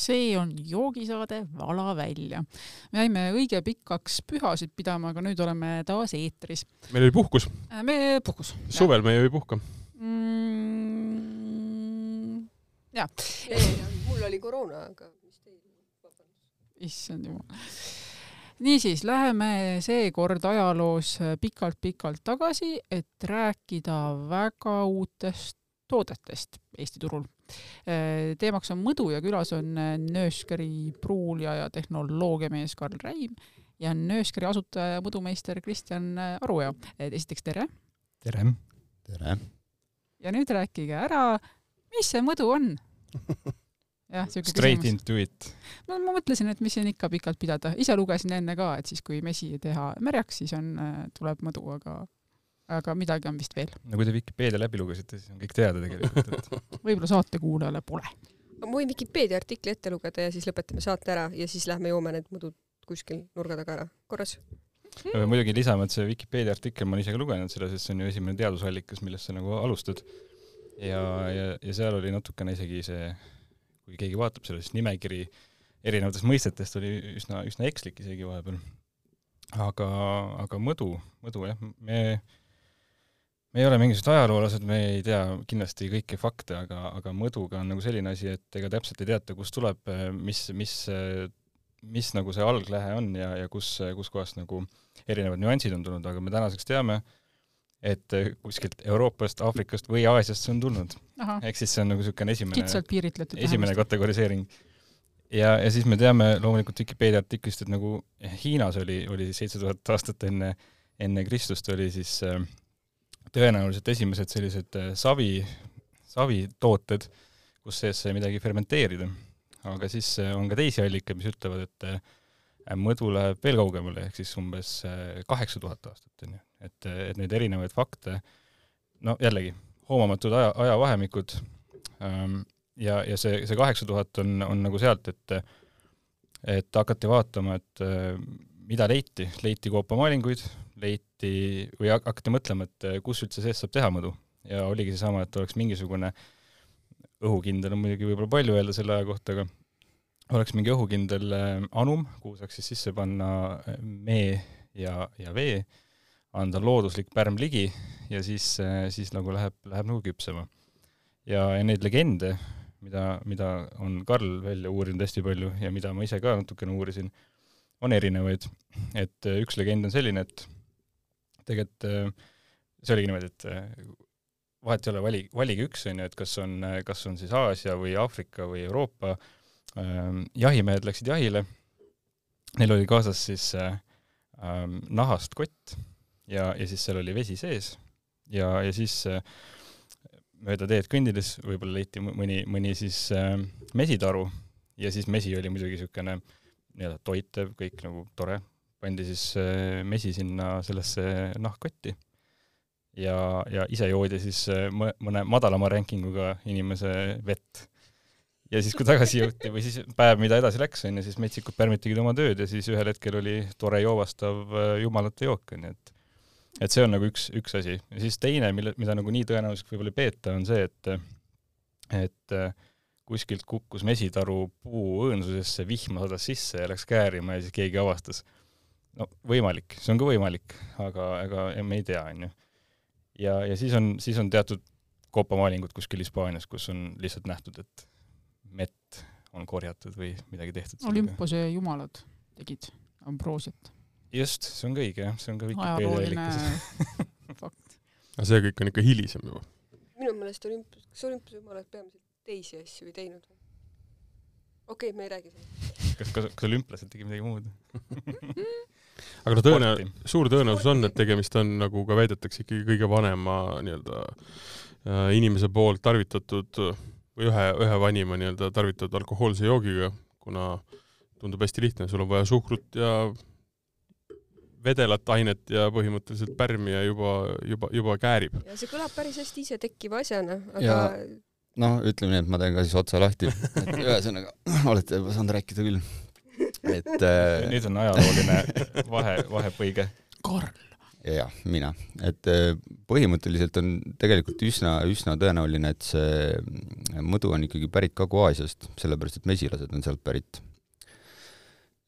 see on joogisaade Vala välja. me jäime õige pikaks pühasid pidama, aga nüüd oleme taas eetris. meil oli puhkus. me puhkus. suvel me ju ei puhka mm,. jaa. mul oli koroona, aga mis teil? issand jumal niisiis, läheme seekord ajaloos pikalt-pikalt tagasi, et rääkida väga uutest toodetest Eesti turul. Teemaks on mõdu ja külas on Nööskeri pruulija ja tehnoloogiamees Karl Räim ja Nööskeri asutaja ja mõdumeister Kristjan Aruja. esiteks tere! tere! tere! ja nüüd rääkige ära, mis see mõdu on jah, siuke Straight küsimus. into it. no ma mõtlesin, et mis siin ikka pikalt pidada, ise lugesin enne ka, et siis kui mesi teha märjaks, siis on, äh, tuleb mõdu, aga aga midagi on vist veel. no kui te Vikipeedia läbi lugesite, siis on kõik teada tegelikult, et võib-olla saatekuulajale pole. ma võin Vikipeedia artikli ette lugeda ja siis lõpetame saate ära ja siis lähme joome need mõdud kuskil nurga taga ära, korras ma pean muidugi lisama, et see Vikipeedia artikkel, ma olen ise ka lugenud seda, sest see on ju esimene teadusallikas, millest sa nagu alustad. ja, ja, ja seal oli natukene isegi see kui keegi vaatab selle, siis nimekiri erinevatest mõistetest oli üsna, üsna ekslik isegi vahepeal. aga, aga mõdu, mõdu jah, me, me ei ole mingisugused ajaloolased, me ei tea kindlasti kõiki fakte, aga, aga mõduga on nagu selline asi, et ega täpselt ei teata, kust tuleb, mis, mis, mis nagu see alglähe on ja, ja kus, kuskohast nagu erinevad nüansid on tulnud, aga me tänaseks teame, et kuskilt Euroopast, Aafrikast või Aasiast see on tulnud. ehk siis see on nagu niisugune esimene, esimene kategoriseering. ja, ja siis me teame loomulikult Vikipeedia artiklist, et nagu Hiinas oli, oli seitse tuhat aastat enne, enne Kristust oli siis äh, tõenäoliselt esimesed sellised äh, savi, savitooted, kus sees sai midagi fermenteerida. aga siis äh, on ka teisi allikaid, mis ütlevad, et äh, mõdu läheb veel kaugemale, ehk siis umbes kaheksa tuhat aastat, on ju et, et neid erinevaid fakte, no jällegi, hoomamatud aja, ajavahemikud ähm, ja, ja see, see kaheksa tuhat on, on nagu sealt, et et hakati vaatama, et mida leiti, leiti koopamaalinguid, leiti või hakati mõtlema, et kus üldse seest saab teha mõdu. ja oligi seesama, et oleks mingisugune õhukindel on muidugi võib-olla palju öelda selle aja kohta, aga oleks mingi õhukindel äh, anum, kuhu saaks siis sisse panna äh, mee ja, ja vee anda looduslik pärm ligi ja siis, siis nagu läheb, läheb nagu küpsema. ja, ja neid legende, mida, mida on Karl välja uurinud hästi palju ja mida ma ise ka natukene uurisin, on erinevaid. et üks legend on selline, et tegelikult äh, see oligi niimoodi, et äh, vahet ei ole, vali, valige üks, on ju, et kas on, kas on siis Aasia või Aafrika või Euroopa ähm,, jahimehed läksid jahile, neil oli kaasas siis ähm, nahast kott ja, ja siis seal oli vesi sees ja, ja siis äh, mööda teed kõndides võib-olla leiti mõni, mõni siis äh, mesitaru ja siis mesi oli muidugi niisugune nii-öelda toitev, kõik nagu tore, pandi siis äh, mesi sinna sellesse nahkkotti ja, ja ise joodi siis äh, mõne madalama rankinguga inimese vett. ja siis, kui tagasi jõuti või siis päev, mida edasi läks, onju, siis metsikud pärmitigi oma tööd ja siis ühel hetkel oli tore joovastav äh, jumalate jook, onju, et et see on nagu üks, üks asi. ja siis teine, mille, mida nagu nii tõenäoliseks võib-olla ei peeta, on see, et et kuskilt kukkus mesitaru puu õõnsusesse, vihma sadas sisse ja läks käärima ja siis keegi avastas. No võimalik, see on ka võimalik, aga ega me ei tea, on ju. ja, ja siis on, siis on teatud koopamaalingud kuskil Hispaanias, kus on lihtsalt nähtud, et mett on korjatud või midagi tehtud. Olümpose jumalad tegid Ambrosiat just, see on ka õige jah, see on ka Vikipeedia allikas fakt. aga see kõik on ikka hilisem juba. minu meelest olümpias, kas olümpiajumalad peamiselt teisi asju ei teinud või? okei okay,, me ei räägi sellest. kas, kas, kas olümplased tegid midagi muud aga no tõenäo-, suur tõenäosus on, et tegemist on, nagu ka väidetakse, ikkagi kõige vanema nii-öelda äh, inimese poolt tarvitatud või ühe, ühe vanima nii-öelda tarvitatud alkohoolse joogiga, kuna tundub hästi lihtne, sul on vaja suhkrut ja vedelat ainet ja põhimõtteliselt pärmi ja juba, juba, juba käärib. ja see kõlab päris hästi isetekkiva asjana, aga noh, ütleme nii, et ma teen ka siis otsa lahti, et ühesõnaga olete juba saanud rääkida küll. Et äh... nüüd on ajalooline vahe, vahepõige. Karl, jah, mina, et äh, põhimõtteliselt on tegelikult üsna, üsna tõenäoline, et see mõdu on ikkagi pärit Kagu-Aasiast, sellepärast et mesilased on sealt pärit.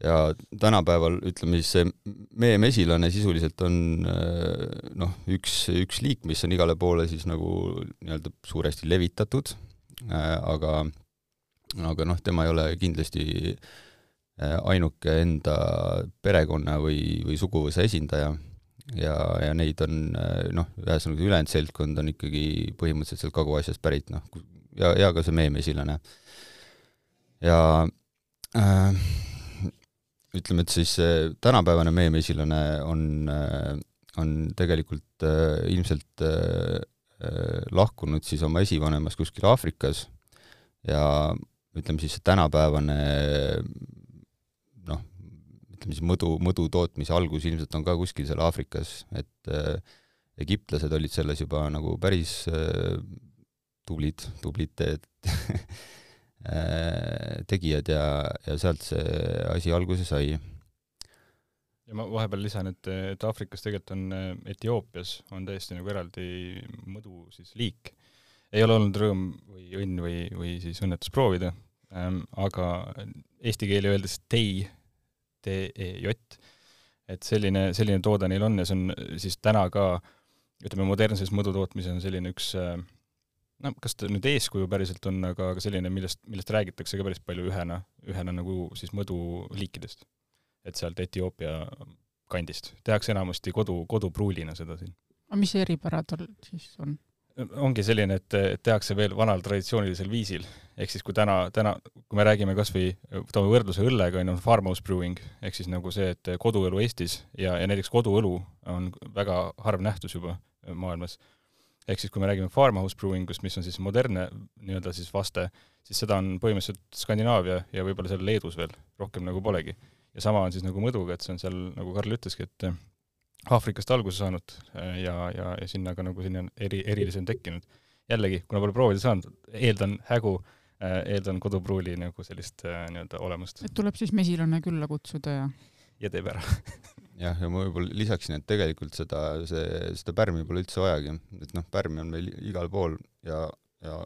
ja tänapäeval ütleme siis see meie mesilane sisuliselt on äh, noh, üks, üks liik, mis on igale poole siis nagu nii-öelda suuresti levitatud, äh, aga aga noh, tema ei ole kindlasti ainuke enda perekonna või, või suguvõsa esindaja ja, ja neid on noh, ühesõnaga ülejäänud seltkond on ikkagi põhimõtteliselt sealt Kagu-Aasiast pärit, noh, ja, ja ka see meemesilane. ja äh, ütleme, et siis tänapäevane meemesilane on äh,, on tegelikult äh, ilmselt äh, äh, lahkunud siis oma esivanemast kuskil Aafrikas ja ütleme siis see tänapäevane ütleme siis mõdu, mõdu tootmise algus ilmselt on ka kuskil seal Aafrikas, et äh, egiptlased olid selles juba nagu päris äh, tublid, tublid äh, tegijad ja, ja sealt see asi alguse sai. ja ma vahepeal lisan, et, et Aafrikas tegelikult on äh, Etioopias on täiesti nagu eraldi mõdu siis liik. ei ole olnud rõõm või õnn või, või siis õnnetus proovida ähm,, aga eesti keeli öeldes tei TEJ, et selline, selline toode neil on ja see on siis täna ka ütleme, modernses mõdutootmises on selline üks no kas ta nüüd eeskuju päriselt on, aga, aga selline, millest, millest räägitakse ka päris palju ühena, ühena nagu siis mõduliikidest. et sealt Etioopia kandist. tehakse enamasti kodu, kodupruulina seda siin. aga mis eripära tal siis on? Ongi selline, et, tehakse veel vanal traditsioonilisel viisil, ehk siis kui täna, täna, kui me räägime kas või, toome võrdluse õllega, on ju, farmhouse brewing, ehk siis nagu see, et koduõlu Eestis ja, ja näiteks koduõlu on väga harv nähtus juba maailmas. ehk siis, kui me räägime farmhouse brewing ust, mis on siis modernne nii-öelda siis vaste, siis seda on põhimõtteliselt Skandinaavia ja võib-olla seal Leedus veel, rohkem nagu polegi. ja sama on siis nagu mõduga, et see on seal, nagu Karl ütleski, et Aafrikast alguse saanud äh, ja, ja, ja sinna ka nagu selline eri, erilisem tekkinud. jällegi, kuna pole proovida saanud, eeldan hägu, äh, eeldan kodupruuli nagu sellist äh, nii-öelda olemust. et tuleb siis mesilane külla kutsuda ja ja teeb ära jah, ja ma võib-olla lisaksin, et tegelikult seda, see, seda pärmi pole üldse vajagi, et noh, pärmi on meil igal pool ja, ja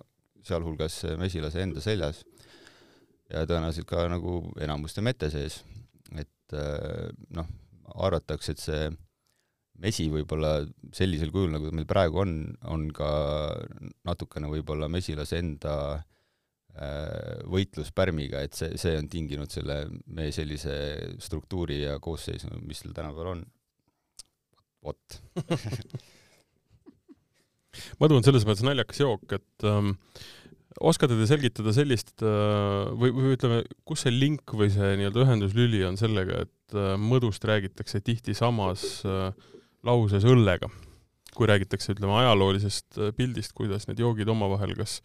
sealhulgas mesilase enda seljas ja tõenäoliselt ka nagu enamuste mete sees, et noh, arvatakse, et see mesi võib-olla sellisel kujul, nagu ta meil praegu on, on ka natukene võib-olla mesilase enda äh, võitlus pärmiga, et see, see on tinginud selle meie sellise struktuuri ja koosseisu, mis tal tänapäeval on. vot madu on selles mõttes naljakas jook, et ähm, oskate te selgitada sellist äh, või, või ütleme, kus see link või see nii-öelda ühenduslüli on sellega, et äh, mõdust räägitakse tihti samas äh, lauses õllega. kui räägitakse, ütleme, ajaloolisest äh, pildist, kuidas need joogid omavahel kas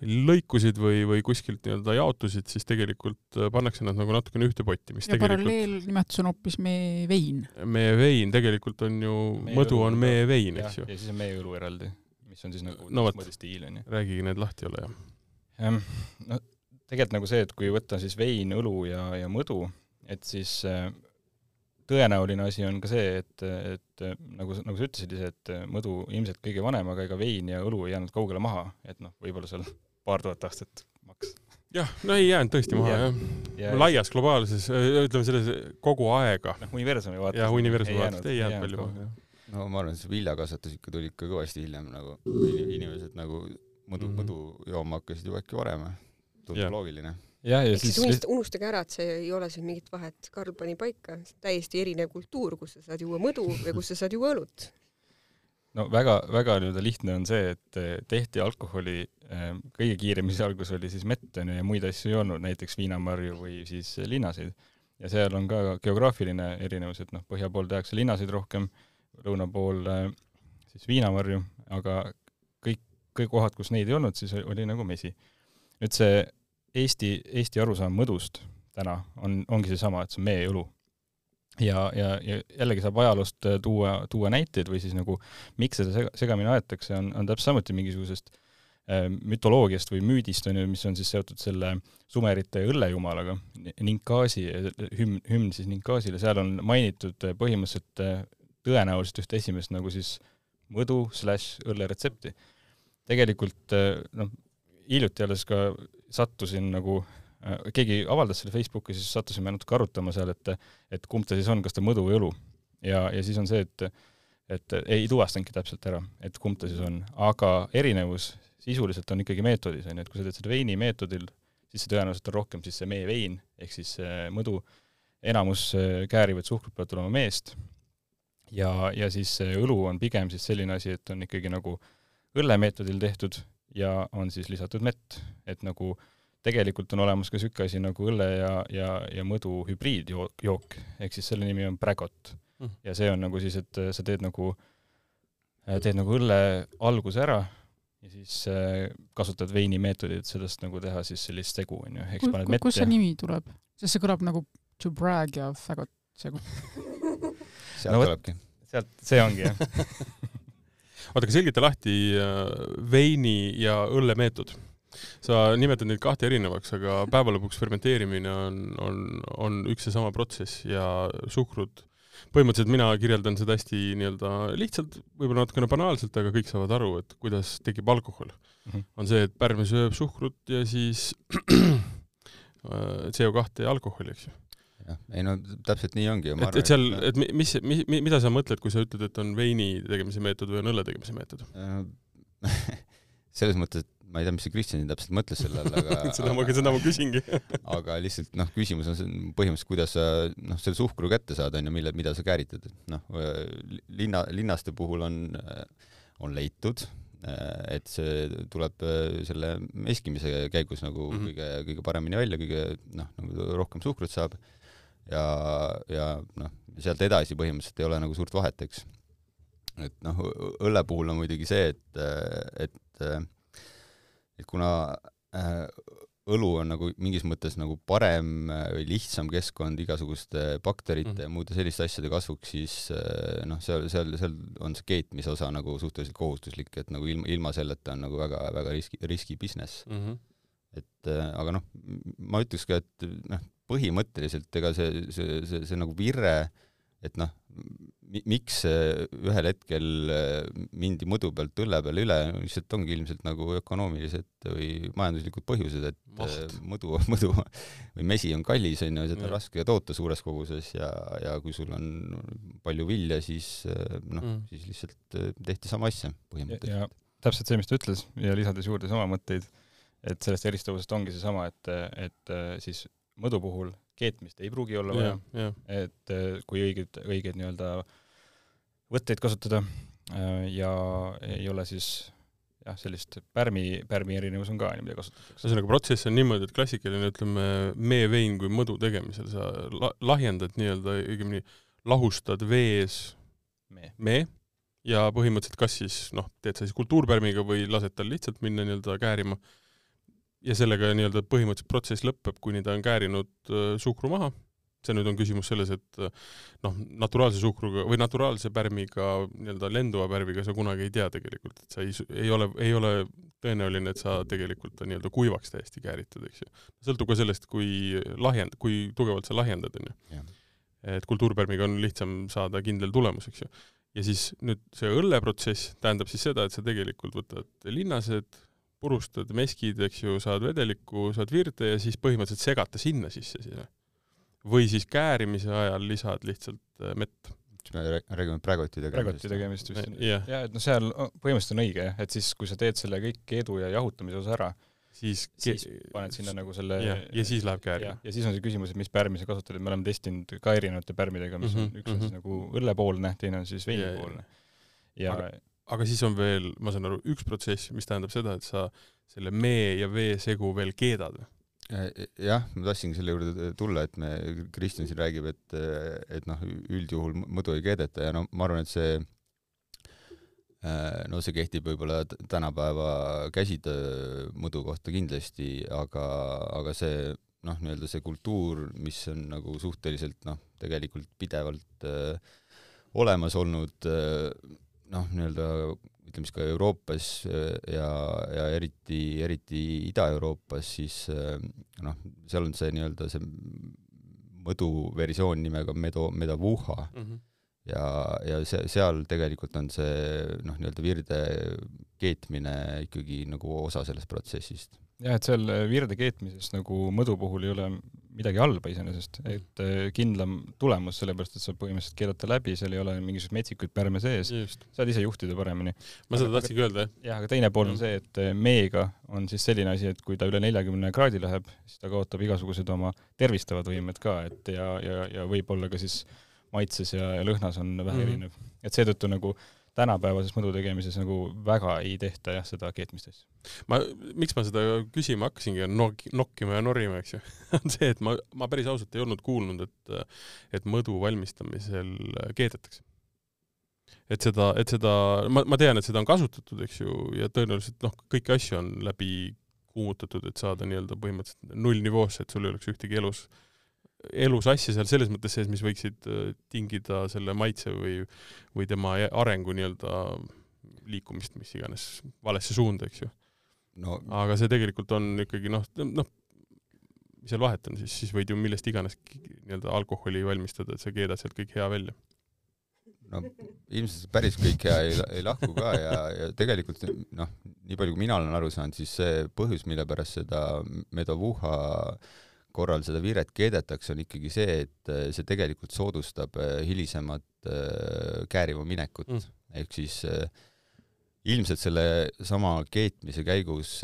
lõikusid või, või kuskilt nii-öelda jaotusid, siis tegelikult äh, pannakse nad nagu natukene ühte potti, mis ja tegelikult paralleelnimetus on hoopis meie vein. meie vein tegelikult on ju, mõdu on meie vein, eks ju. ja siis on meie õlu eraldi, mis on siis nagu no, teistmoodi stiil, onju. räägige need lahti, ole hea. no tegelikult nagu see, et kui võtta siis vein, õlu ja, ja mõdu, et siis äh, tõenäoline asi on ka see, et, et nagu, nagu sa ütlesid ise, et mõdu ilmselt kõige vanem, aga ega vein ja õlu ei jäänud kaugele maha, et noh, võib-olla seal paar tuhat aastat maks. jah, no ei jäänud tõesti maha ja, jah ja,. laias globaalses, ütleme selles kogu aega. noh, universumi vaates. jah, universumi vaates ei jäänud palju maha, jah. no ma arvan, et see viljakasvatus ikka tuli ikka kõvasti hiljem nagu inimesed nagu mõdu mm, -hmm. mõdu jooma hakkasid juba äkki varem. tundub loogiline jah, ja ehk siis unist, unustage ära, et see ei ole siin mingit vahet, Karl pani paika, täiesti erinev kultuur, kus sa saad juua mõdu ja kus sa saad juua õlut. no väga, väga nii-öelda lihtne on see, et eh, tehti alkoholi eh, kõige kiirem, mis alguses oli siis mett onju ja muid asju ei olnud, näiteks viinamarju või siis linnaseid. ja seal on ka geograafiline erinevus, et noh, põhja pool tehakse linnaseid rohkem, lõuna pool eh, siis viinamarju, aga kõik, kõik kohad, kus neid ei olnud, siis oli nagu mesi. nüüd see Eesti, Eesti arusaam mõdust täna on, ongi seesama, et see on meie õlu. ja, ja, ja jällegi saab ajaloost äh, tuua, tuua näiteid või siis nagu miks seda sega, segamini aetakse, on, on täpselt samuti mingisugusest äh, mütoloogiast või müüdist, on ju, mis on siis seotud selle sumerite õllejumalaga, Ninkasi, hümn, hümn siis Ninkasile, seal on mainitud äh, põhimõtteliselt tõenäoliselt ühte esimest nagu siis mõdu slaš õlleretsepti. tegelikult äh, noh, hiljuti alles ka sattusin nagu äh, keegi avaldas selle Facebooki, siis sattusime natuke arutama seal, et et kumb ta siis on, kas ta mõdu või õlu. ja, ja siis on see, et et ei tuvastanudki täpselt ära, et kumb ta siis on, aga erinevus sisuliselt on ikkagi meetodis, on ju, et kui sa teed seda veini meetodil, siis see tõenäoliselt on rohkem siis see meevein, ehk siis mõdu, enamus käärivad suhkrut peavad tulema meest. Ja, ja siis õlu on pigem siis selline asi, et on ikkagi nagu õllemeetodil tehtud ja on siis lisatud mett, et nagu tegelikult on olemas ka niisugune asi nagu õlle ja, ja, ja mõdu hübriidjook, ehk siis selle nimi on Bragot mm.. ja see on nagu siis, et sa teed nagu, teed nagu õlle alguse ära ja siis äh, kasutad veini meetodit, sellest nagu teha siis sellist segu, on ju, eks paned mette. kust see nimi tuleb? sest see kõlab nagu to brag ja fagot segu. Sealt no, tulebki. sealt, see ongi jah oota, aga selgita lahti äh, veini ja õlle meetod sa nimetad neid kahte erinevaks, aga päeva lõpuks fermenteerimine on, on, on üks ja sama protsess ja suhkrut, põhimõtteliselt mina kirjeldan seda hästi nii-öelda lihtsalt, võib-olla natukene banaalselt, aga kõik saavad aru, et kuidas tekib alkohol mm. -hmm. on see, et pärm sööb suhkrut ja siis CO2 ja alkoholi, eks ju jah, ei no täpselt nii ongi. et, et seal, et mis, mis, mida sa mõtled, kui sa ütled, et on veini tegemise meetod või on õlle tegemise meetod selles mõttes, et ma ei tea, mis see Kristjan täpselt mõtles selle all, aga seda ma, seda ma küsingi aga lihtsalt noh, küsimus on põhimõtteliselt, kuidas sa noh, selle suhkru kätte saad, on ju, mille, mida sa käärитad, et noh, linna, linnaste puhul on, on leitud, et see tuleb selle meskimise käigus nagu mm -hmm. kõige, kõige paremini välja, kõige noh, nagu rohkem suhkrut saab ja, ja noh, sealt edasi põhimõtteliselt ei ole nagu suurt vahet, eks. et noh, õlle puhul on muidugi see, et, et et kuna äh, õlu on nagu mingis mõttes nagu parem äh, või lihtsam keskkond igasuguste bakterite mm -hmm. ja muude selliste asjade kasvuks, siis äh, noh, seal, seal, seal on see keetmise osa nagu suhteliselt kohustuslik, et nagu ilma, ilma selleta on nagu väga, väga riski, riski business mm. -hmm. et aga noh, ma ütleks ka, et noh, põhimõtteliselt ega see, see, see, see nagu virre, et noh, miks ühel hetkel äh, mindi mõdu pealt õlle peale üle, lihtsalt ongi ilmselt nagu ökonoomilised või majanduslikud põhjused, et Maht. Äh, mõdu, mõdu või mesi on kallis, on ju, seda on raske toota suures koguses ja, ja kui sul on palju vilja, siis äh, noh mm., siis lihtsalt tehti sama asja põhimõtteliselt. täpselt see, mis ta ütles ja lisades juurde sama mõtteid, et sellest eristavusest ongi seesama, et, et siis mõdu puhul keetmist ei pruugi olla vaja yeah,, yeah. et kui õiged, õiged nii-öelda võtteid kasutada äh, ja ei ole siis jah, sellist pärmi, pärmi erinevus on ka, mida kasutatakse. ühesõnaga, protsess on niimoodi, et klassikaline, ütleme, meevein kui mõdu tegemisel sa la-, lahjendad nii-öelda, õigemini lahustad vees mee, mee ja põhimõtteliselt kas siis noh, teed sa siis kultuurpärmiga või lased tal lihtsalt minna nii-öelda käärima ja sellega nii-öelda põhimõtteliselt protsess lõpeb, kuni ta on käärinud äh, suhkru maha see nüüd on küsimus selles, et noh, naturaalse suhkruga või naturaalse pärmiga, nii-öelda lenduva pärmiga sa kunagi ei tea tegelikult, et sa ei, ei ole, ei ole tõenäoline, et sa tegelikult ta nii-öelda kuivaks täiesti kääritad, eks ju. sõltub ka sellest, kui lahjend-, kui tugevalt sa lahjendad, on ju. et kultuurpärmiga on lihtsam saada kindel tulemus, eks ju. ja siis nüüd see õlleprotsess tähendab siis seda, et sa tegelikult võtad linnased, purustad meskid, eks ju, saad vedelikku, saad virde ja siis põhimõtteliselt segad ta sinna sisse siis või siis käärimise ajal lisad lihtsalt äh, mett. siis me räägime prägoti tegemisest. prägoti tegemist vist yeah.. jaa, et noh, seal põhimõtteliselt on õige jah, et siis, kui sa teed selle kõik keedu ja jahutamise osa ära, siis, siis paned sinna nagu selle ja, ja siis läheb käärima. ja siis on see küsimus, et mis pärmi sa kasutad, et me oleme testinud ka erinevate pärmidega, mis mm -hmm, on, üks on mm -hmm. siis nagu õllepoolne, teine on siis veinipoolne. ja aga, aga siis on veel, ma saan aru, üks protsess, mis tähendab seda, et sa selle mee ja vee segu veel keedad Äh, jah, ma tahtsingi selle juurde tulla, et me, Kristjan siin räägib, et, et noh, üldjuhul mõdu ei keedeta ja no ma arvan, et see äh, no see kehtib võib-olla tänapäeva käsitöö mõdu kohta kindlasti, aga, aga see noh, nii-öelda see kultuur, mis on nagu suhteliselt noh, tegelikult pidevalt äh, olemas olnud äh, noh, nii-öelda ütleme siis ka Euroopas äh, ja, ja eriti, eriti Ida-Euroopas, siis äh, noh, seal on see nii-öelda see mõduversioon nimega medo, medavuha mm. -hmm. ja, ja see, seal tegelikult on see noh, nii-öelda virde keetmine ikkagi nagu osa sellest protsessist jah, et seal virde keetmises nagu mõdu puhul ei ole midagi halba iseenesest, et äh, kindlam tulemus, sellepärast et sa põhimõtteliselt keedad ta läbi, seal ei ole mingisuguseid metsikuid pärme sees, saad ise juhtida paremini. ma seda tahtsingi öelda, jah. jah, aga teine pool on see, et äh, meega on siis selline asi, et kui ta üle neljakümne kraadi läheb, siis ta kaotab igasugused oma tervistavad võimed ka, et ja, ja, ja võib-olla ka siis maitses ja, ja lõhnas on vähe mm -hmm. erinev. et seetõttu nagu äh, tänapäevases mõdu tegemises nagu väga ei tehta jah, seda keetmist asja. ma, miks ma seda küsima hakkasingi, nok-, nokkima ja norima, eks ju on see, et ma, ma päris ausalt ei olnud kuulnud, et, et mõdu valmistamisel keedetakse. et seda, et seda, ma, ma tean, et seda on kasutatud, eks ju, ja tõenäoliselt noh, kõiki asju on läbi kuumutatud, et saada nii-öelda põhimõtteliselt nullnivoosse, et sul ei oleks ühtegi elus äh, elus asja seal selles mõttes sees, mis võiksid äh, tingida selle maitse või, või tema arengu nii-öelda liikumist, mis iganes, valesse suunda, eks ju no.. aga see tegelikult on ikkagi noh, noh, mis seal vahet on siis, siis võid ju millest iganes nii-öelda alkoholi valmistada, et sa keedad sealt kõik hea välja. no ilmselt päris kõik hea ei, ei lahku ka ja, ja tegelikult noh, nii palju kui mina olen aru saanud, siis see põhjus, mille pärast seda medovuha äh, korral seda viret keedetakse, on ikkagi see, et äh, see tegelikult soodustab äh, hilisemat äh, käärima minekut mm., ehk siis ilmselt selle sama keetmise käigus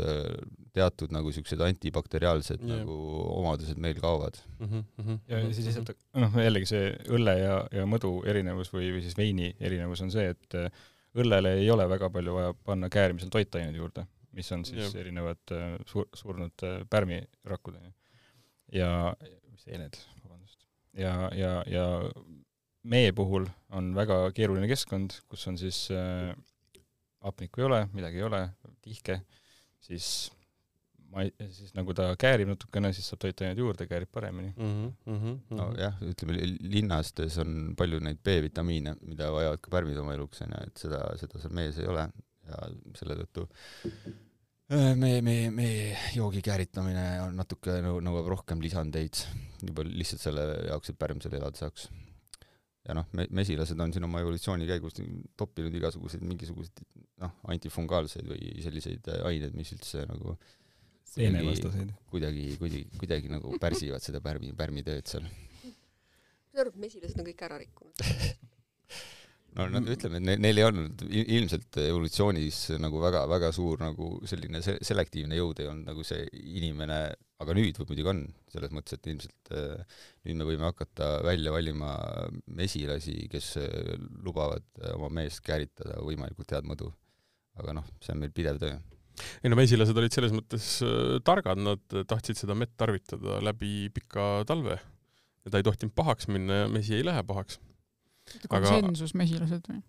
teatud nagu siuksed antibakteriaalsed yeah. nagu omadused meil kaovad mm. -hmm, mm -hmm. ja siis lihtsalt noh, jällegi see õlle ja, ja mõdu erinevus või, või siis veini erinevus on see, et õllele ei ole väga palju vaja panna käärimisel toitained juurde, mis on siis yeah. erinevad sur-, surnud pärmirakud, onju ja, seened, vabandust. ja, ja, ja meie puhul on väga keeruline keskkond, kus on siis äh, hapnikku ei ole, midagi ei ole, tihke, siis ma ei, siis nagu ta käärib natukene, siis saab toitained juurde, käärib paremini mm. -hmm, mm -hmm. nojah, ütleme linnastes on palju neid B-vitamiine, mida vajavad ka pärmid oma eluks, onju, et seda, seda seal mees ei ole ja selle tõttu meie, meie, meie joogi kääritamine on natuke nõu-, nõuab rohkem lisandeid, juba lihtsalt selle jaoks, et pärm seal elada saaks. ja noh, me-, mesilased on siin oma evolutsiooni käigus toppinud igasuguseid mingisuguseid noh, antifungaalseid või selliseid aineid, mis üldse nagu seenevastaseid. kuidagi, kuidagi, kuidagi nagu pärsivad seda pärmi, pärmitööd seal. ma saan aru, et mesilased on kõik ära rikkunud no nad ütleme, et ne, neil ei olnud ilmselt evolutsioonis nagu väga-väga suur nagu selline se selektiivne jõud ei olnud nagu see inimene, aga nüüd muidugi on, selles mõttes, et ilmselt äh, nüüd me võime hakata välja valima mesilasi, kes äh, lubavad äh, oma meest kääritada võimalikult head mõdu. aga noh, see on meil pidev töö. Ei no mesilased olid selles mõttes targad, nad tahtsid seda mett tarvitada läbi pika talve. Ja ta ei tohtinud pahaks minna ja mesi ei lähe pahaks konsensusmesilased või?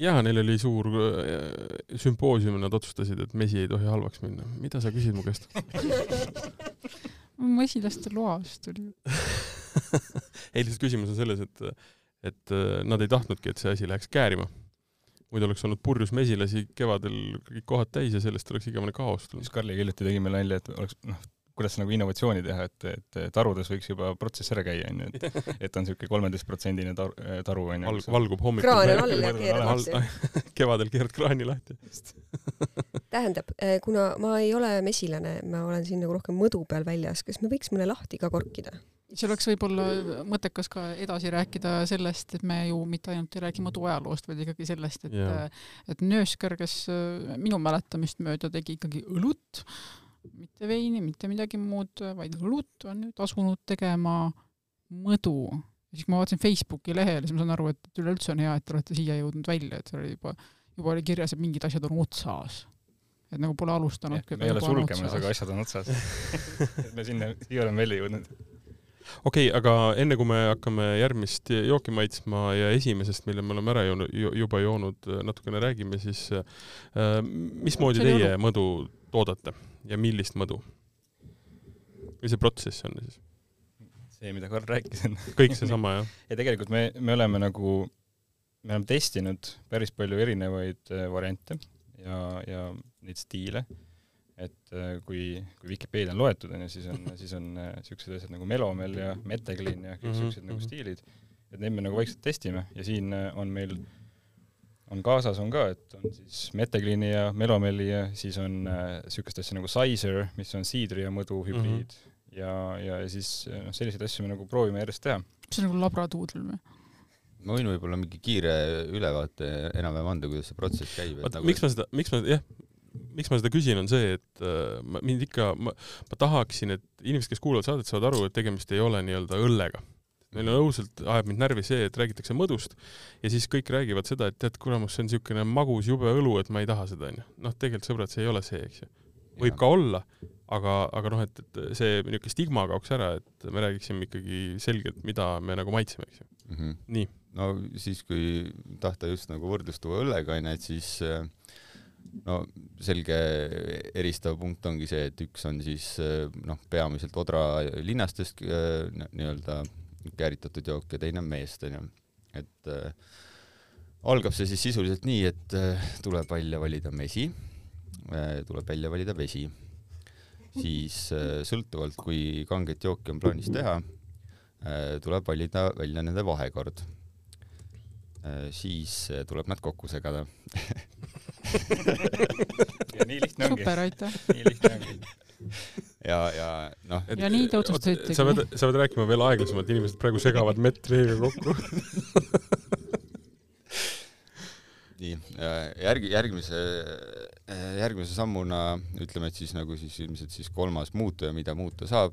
jaa, neil oli suur äh, sümpoosium ja nad otsustasid, et mesi ei tohi halvaks minna. mida sa küsid mu käest mesilaste loast tuli ei, lihtsalt küsimus on selles, et, et äh, nad ei tahtnudki, et see asi läheks käärima. muidu oleks olnud purjus mesilasi kevadel kõik kohad täis ja sellest oleks igavene kaos tulnud. siis Karli hiljuti tegi meile nalja, et oleks noh, kuidas nagu innovatsiooni teha, et, et tarudes võiks juba protsess ära käia, onju, et et on niisugune kolmeteistprotsendine tar-, taru, onju. Valg-, valgub hommikul. kraan on all ja keerad lahti. kevadel keerad kraani lahti. tähendab, eh, kuna ma ei ole mesilane, ma olen siin nagu rohkem mõdu peal väljas, kas me võiks mõne lahti ka korkida? see oleks võib-olla mõttekas ka edasi rääkida sellest, et me ju mitte ainult ei räägi mõdu ajaloost, vaid ikkagi sellest, et yeah. et Nöösker, kes minu mäletamist mööda tegi ikkagi õlut, mitte veini, mitte midagi muud, vaid õlut on nüüd asunud tegema mõdu. ja siis, ma vaatasin Facebooki lehele, siis ma saan aru, et üleüldse on hea, et te olete siia jõudnud välja, et seal oli juba, juba oli kirjas, et mingid asjad on otsas. et nagu pole alustanud. me ei ole sulgemas, aga asjad on otsas me sinna, siia oleme välja jõudnud okei okay,, aga enne kui me hakkame järgmist jooki maitsma ja esimesest, mille me oleme ära joonud, juba joonud, natukene räägime, siis äh, mismoodi teie mõdu toodate ja millist mõdu? või see protsess on siis? see, mida Karl rääkis enne kõik seesama, jah? ja tegelikult me, me oleme nagu, me oleme testinud päris palju erinevaid äh, variante ja, ja neid stiile et äh, kui, kui Vikipeedia on loetud, onju, siis on, siis on niisugused äh, asjad nagu melomel ja meteklin ja kõik niisugused mm -hmm. nagu mhm. stiilid. et neid me nagu vaikselt testime ja siin äh, on meil, on kaasas on ka, et on siis Metecleani ja Melomeli ja siis on niisugust äh, asja nagu Sizer, mis on siidri ja mõdu hübriid mm -hmm. ja, ja siis noh, selliseid asju me nagu proovime järjest teha. see on nagu labraduudel või? ma võin võib-olla mingi kiire ülevaate enam-vähem anda, kuidas see protsess käib. Nagu... miks ma seda, miks ma jah, miks ma seda küsin, on see, et äh, mind ikka, ma, ma tahaksin, et inimesed, kes kuulavad saadet, saavad aru, et tegemist ei ole nii-öelda õllega. Meil on õudselt, ajab mind närvi see, et räägitakse mõdust ja siis kõik räägivad seda, et tead, kuramus, see on niisugune magus jube õlu, et ma ei taha seda, onju. noh, tegelikult sõbrad, see ei ole see, eks ju. võib ja. ka olla, aga, aga noh, et, et see niisugune stigma kaoks ära, et me räägiksime ikkagi selgelt, mida me nagu maitseme, eks ju mm. -hmm. nii. no siis, kui tahta just nagu võrdlust tuua õllega, onju, et siis äh, no selge eristav punkt ongi see, et üks on siis noh, peamiselt Odra linnastest äh, nii-öelda kääritatud jook ja teine on meest onju. et äh, algab see siis sisuliselt nii, et äh, tuleb välja valida mesi äh,, tuleb välja valida vesi, siis äh, sõltuvalt kui kanget jooki on plaanis teha äh,, tuleb valida välja nende vahekord äh,. siis äh, tuleb nad kokku segada ja nii lihtne ongi. super, aitäh. nii lihtne ongi ja, ja noh. ja nii te otsustasitegi. sa pead, sa pead rääkima veel aeglasemalt, inimesed praegu segavad mett veega kokku nii, järgi, järgmise, järgmise sammuna ütleme, et siis nagu siis ilmselt siis kolmas muutuja, mida muuta saab,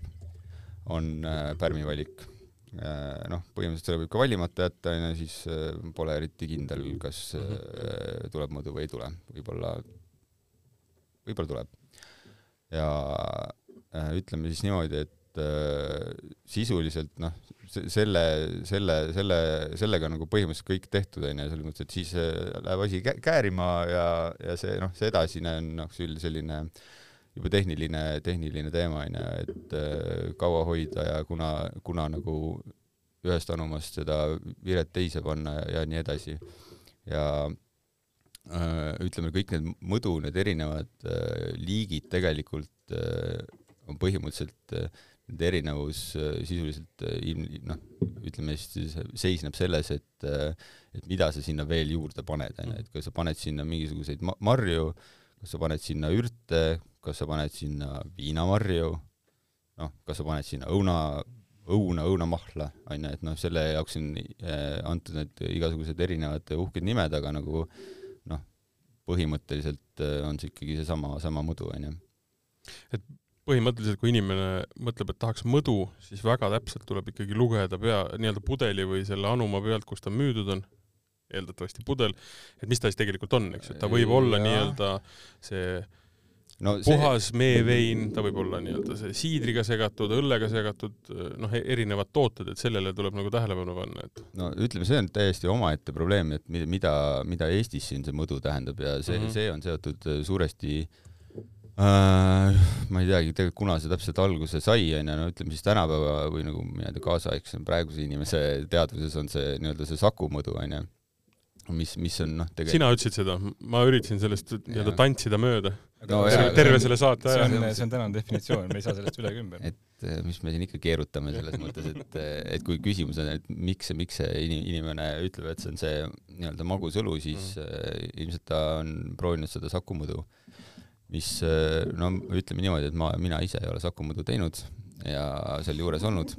on äh, pärmi valik Äh, noh, põhimõtteliselt selle võib ka valimata jätta, onju, siis äh, pole eriti kindel, kas äh, tuleb mõõdu või ei tule, võib-olla, võib-olla tuleb. ja ütleme siis niimoodi, et sisuliselt noh, selle, selle, selle, sellega nagu põhimõtteliselt kõik tehtud onju, selles mõttes, et siis läheb asi käärima ja, ja see noh, see edasine on noh, selline juba tehniline, tehniline teema onju, et äh, kaua hoida ja kuna, kuna nagu ühest anumast seda viret teise panna ja, ja nii edasi. ja äh, ütleme, kõik need mõdu, need erinevad äh, liigid tegelikult on põhimõtteliselt nende erinevus sisuliselt ilm-, noh, ütleme siis seisneb selles, et, et mida sa sinna veel juurde paned, onju, et kas sa paned sinna mingisuguseid marju, kas sa paned sinna ürte, kas sa paned sinna viinamarju, noh, kas sa paned sinna õuna, õuna, õunamahla, onju, et noh, selle jaoks on antud need igasugused erinevad uhked nimed, aga nagu noh, põhimõtteliselt on see ikkagi seesama, sama mõdu, onju. et põhimõtteliselt, kui inimene mõtleb, et tahaks mõdu, siis väga täpselt tuleb ikkagi lugeda pea, nii-öelda pudeli või selle anuma pealt, kus ta müüdud on, eeldatavasti pudel, et mis ta siis tegelikult on, eks ju, ta võib olla nii-öelda see no see... puhas meevein, ta võib olla nii-öelda see siidriga segatud, õllega segatud, noh, e-, erinevad tooted, et sellele tuleb nagu tähelepanu panna, et. no ütleme, see on täiesti omaette probleem, et mida, mida Eestis siin see mõdu tähendab ja see mm, -hmm. see on seotud suuresti äh, ma ei teagi tegelikult, kuna see täpselt alguse sai, onju, no ütleme siis tänapäeva või nagu nii-öelda kaasaegse praeguse inimese teadvuses on see nii-öelda see Saku mõdu, onju mis, mis on noh, tegelikult sina ütlesid seda, ma üritasin sellest nii-öelda tantsida mööda no,. terve selle saate aja. see on, see on tänane definitsioon, me ei saa sellest üle ega ümber. et eh, mis me siin ikka keerutame selles mõttes, et, eh, et kui küsimus on, et miks, miks see inimene ütleb, et see on see nii-öelda magus õlu, siis mm. ilmselt ta on proovinud seda sakumõdu, mis no ütleme niimoodi, et ma, mina ise ei ole sakumõdu teinud ja sealjuures olnud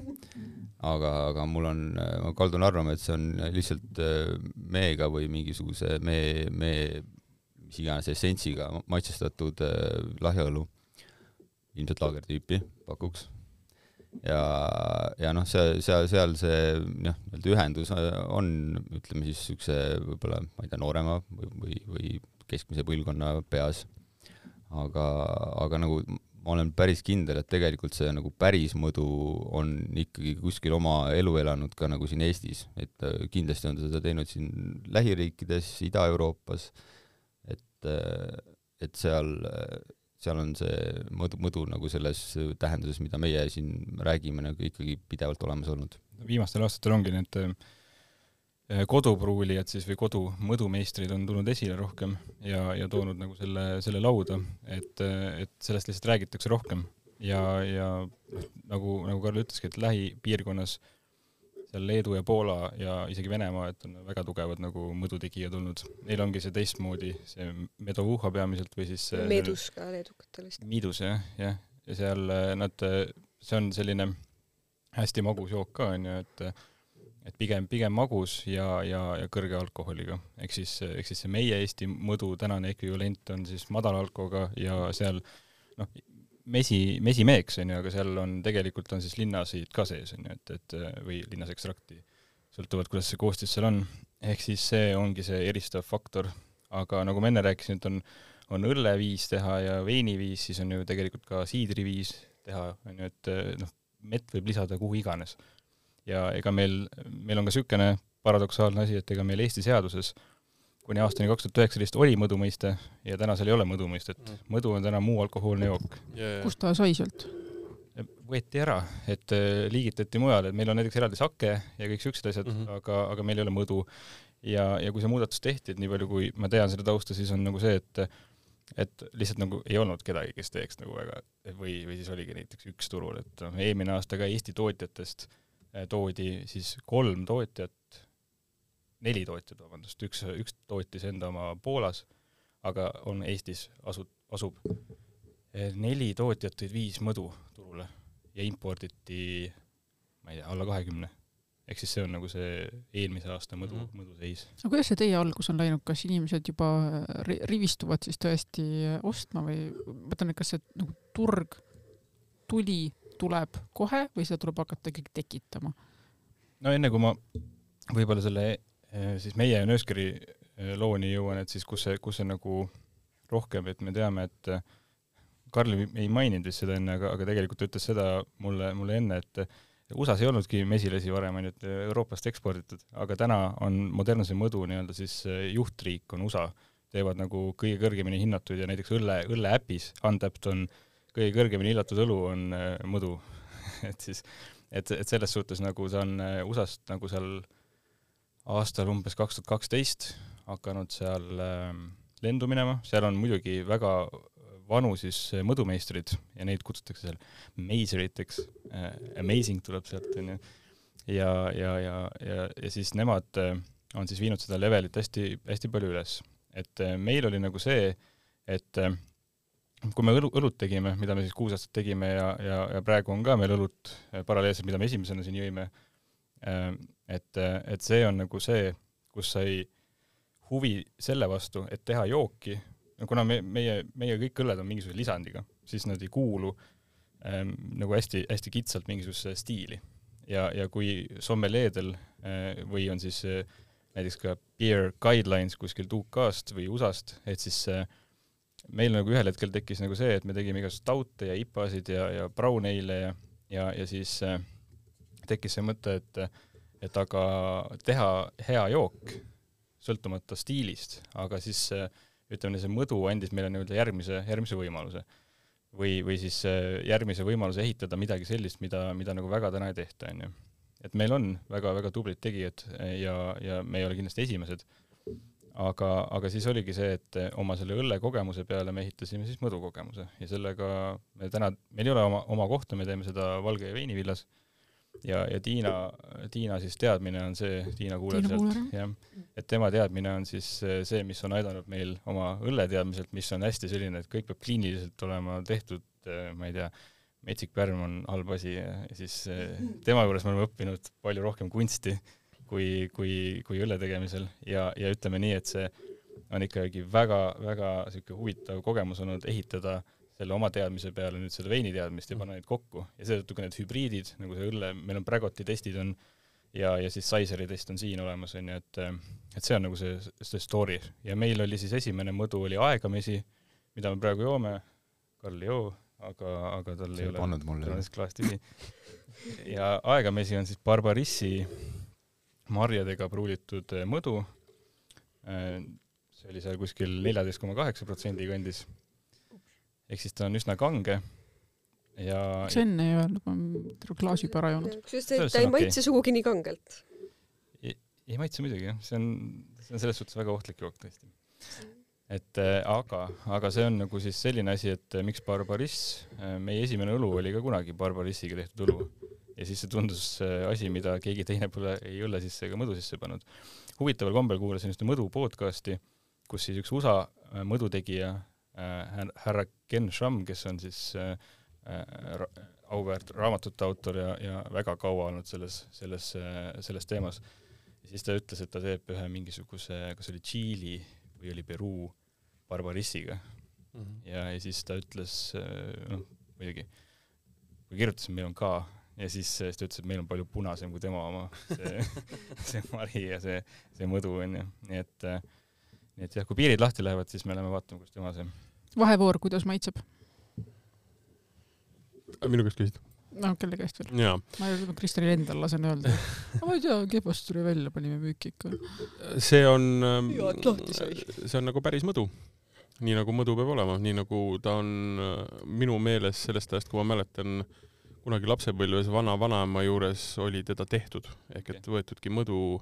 aga, aga mul on, ma kaldun arvama, et see on lihtsalt äh, meega või mingisuguse mee, mee, mis iganes essentsiga maitsestatud äh, lahja õlu, ilmselt laagertüüpi pakuks. ja, ja noh, see, seal, seal see noh, nii-öelda ühendus on, ütleme siis niisuguse võib-olla, ma ei tea, noorema või, või, või keskmise põlvkonna peas. Aga, aga nagu ma olen päris kindel, et tegelikult see nagu päris mõdu on ikkagi kuskil oma elu elanud ka nagu siin Eestis, et äh, kindlasti on ta seda teinud siin lähiriikides, Ida-Euroopas, et, äh, et seal, seal on see mõdu, mõdu nagu selles tähenduses, mida meie siin räägime, nagu ikkagi pidevalt olemas olnud. viimastel aastatel ongi need äh, Äh, kodupruulijad siis või kodu mõdumeistrid on tulnud esile rohkem ja, ja toonud nagu selle, selle lauda, et, et sellest lihtsalt räägitakse rohkem ja, ja noh, nagu, nagu Karl ütleski, et lähipiirkonnas seal Leedu ja Poola ja isegi Venemaa, et on väga tugevad nagu mõdutegijad olnud. Neil ongi see teistmoodi, see medovuha peamiselt või siis meedus ka leedukatel vist. miidus jah, jah, ja seal nad, see on selline hästi magus jook ka onju, et et pigem, pigem magus ja, ja, ja kõrge alkoholiga. ehk siis, ehk siis see meie Eesti mõdu tänane ekvivalent on siis madala alkoga ja seal noh, mesi, mesimeeks on ju, aga seal on, tegelikult on siis linnaseid ka sees on ju, et, et või linnasekstrakti, sõltuvalt, kuidas see koostis seal on. ehk siis see ongi see eristav faktor, aga nagu ma enne rääkisin, et on, on õlleviis teha ja veiniviis, siis on ju tegelikult ka siidriviis teha, on ju, et noh, mett võib lisada kuhu iganes. Ja ega meil, meil on ka niisugune paradoksaalne asi, et ega meil Eesti seaduses kuni aastani kaks tuhat üheksateist oli mõdu mõiste ja tänasel ei ole mõdu mõistet. Mm. mõdu on täna muu alkohoolne jook yeah.. kust ta sai sealt? võeti ära, et äh, liigitati mujale, et meil on näiteks eraldi sake ja kõik siuksed asjad mm, -hmm. aga, aga meil ei ole mõdu. ja, ja kui see muudatus tehti, et nii palju, kui ma tean seda tausta, siis on nagu see, et et lihtsalt nagu ei olnud kedagi, kes teeks nagu väga või, või siis oligi näiteks üks turul, et noh, eelmine aasta ka Eesti tootjatest äh, toodi siis kolm tootjat neli tootjat, vabandust, üks, üks tootis enda oma Poolas, aga on Eestis asu-, asub. neli tootjat tõid viis mõdu turule ja imporditi, ma ei tea, alla kahekümne. ehk siis see on nagu see eelmise aasta mõdu mm, -hmm. mõduseis. no kuidas see teie algus on läinud, kas inimesed juba rivistuvad siis tõesti ostma või ma mõtlen, et kas see nagu turg tuli, tuleb kohe või seda tuleb hakata ikkagi tekitama? no enne kui ma võib-olla selle Äh, siis meie Nööskeri äh, looni jõuan, et siis kus see, kus see nagu rohkem, et me teame, et äh, Karl ei maininud vist seda enne, aga, aga tegelikult ta ütles seda mulle, mulle enne, et USA-s ei olnudki mesilasi varem, on ju, et Euroopast eksporditud, aga täna on modernse mõdu nii-öelda siis juhtriik on USA, teevad nagu kõige kõrgemini hinnatud ja näiteks õlle, õlle äpis Untapped on kõige kõrgemini hinnatud õlu on mõdu et siis, et, et selles suhtes nagu see on USA-st nagu seal äh, aastal umbes kaks tuhat kaksteist hakanud seal ähm, lendu minema, seal on muidugi väga vanu siis äh, mõdumeistrid ja neid kutsutakse seal meiseriteks äh,, amazing tuleb sealt, onju. ja, ja, ja, ja, ja siis nemad äh, on siis viinud seda levelit hästi, hästi palju üles. et äh, meil oli nagu see, et äh, kui me õlu, õlut tegime, mida me siis kuus aastat tegime ja, ja, ja praegu on ka meil õlut äh, paralleelselt, mida me esimesena siin jõime äh,, et, et see on nagu see, kus sai huvi selle vastu, et teha jooki, kuna me, meie, meie kõik õlled on mingisuguse lisandiga, siis nad ei kuulu ähm, nagu hästi-hästi kitsalt mingisugusesse stiili. ja, ja kui sommeljeedel äh, või on siis äh, näiteks ka beer guidelines kuskilt UK-st või USA-st, et siis äh, meil nagu ühel hetkel tekkis nagu see, et me tegime igasuguseid taute ja IPA-sid ja, ja brown ale'e ja, ja, ja siis äh, tekkis see mõte, et äh, et aga teha hea jook, sõltumata stiilist, aga siis ütleme, see mõdu andis meile nii-öelda järgmise, järgmise võimaluse. või, või siis järgmise võimaluse ehitada midagi sellist, mida, mida nagu väga täna ei tehta, on ju. et meil on väga-väga tublid tegijad ja, ja me ei ole kindlasti esimesed, aga, aga siis oligi see, et oma selle õllekogemuse peale me ehitasime siis mõdukogemuse. Ja sellega me täna, meil ei ole oma, oma kohta, me teeme seda Valge ja Veinivillas ja, ja Tiina, Tiina siis teadmine on see, Tiina kuuleb sealt, jah, et tema teadmine on siis see, mis on aidanud meil oma õlleteadmiselt, mis on hästi selline, et kõik peab kliiniliselt olema tehtud, ma ei tea, metsik pärm on halb asi ja siis tema juures me oleme õppinud palju rohkem kunsti kui, kui, kui õlle tegemisel. Ja, ja ütleme nii, et see on ikkagi väga-väga niisugune huvitav kogemus olnud ehitada selle oma teadmise peale nüüd seda veini teadmist ja panna neid kokku. Ja seetõttu ka need hübriidid, nagu see õlle, meil on Bragoti testid on ja, ja siis Sizeri test on siin olemas, on ju, et et see on nagu see, see story. Ja meil oli siis esimene mõdu oli aegamesi, mida me praegu joome, Karl ei joo, aga, aga tal ei ole, tal on siis klaas tühi. ja aegamesi on siis barbarissi marjadega pruulitud mõdu, see oli seal kuskil neljateist koma kaheksa protsendi kandis. Ehk siis ta on üsna kange. Ja miks enne ei öelnud, ma olen klaasi pära joonud. kusjuures ta, ta ei maitse sugugi nii kangelt. ei maitse muidugi jah, see on, see on selles suhtes väga ohtlik jook tõesti. et äh, aga, aga see on nagu siis selline asi, et äh, miks Barbariss äh,, meie esimene õlu oli ka kunagi Barbarissiga tehtud õlu ja siis see tundus äh, asi, mida keegi teine pole ei õlle sisse ega mõdu sisse pannud. huvitaval kombel kuulasin ühte mõdu podcasti, kus siis üks USA äh, mõdutegija äh,, härra Ken Schramm, kes on siis äh, auväärt raamatute autor ja, ja väga kaua olnud selles, selles, selles teemas. ja siis ta ütles, et ta teeb ühe mingisuguse, kas oli Tšiili või oli Peruu barbarissiga mm. -hmm. ja, ja siis ta ütles, noh, muidugi, kui kirjutasin, meil on ka, ja siis, siis ta ütles, et meil on palju punasem kui tema oma, see see mari ja see, see mõdu onju, nii et, nii et jah, kui piirid lahti lähevad, siis me läheme vaatama, kus tema see. vahevoor, kuidas maitseb? minu käest küsid? no kelle käest veel? ma Kristjanil endal lasen öelda. ma ei tea, kebast tuli välja, panime müüki ikka. see on, ähm, see on nagu päris mõdu. nii nagu mõdu peab olema, nii nagu ta on äh, minu meeles sellest ajast, kui ma mäletan, kunagi lapsepõlves vana-vanaema juures oli teda tehtud, ehk et võetudki mõdu,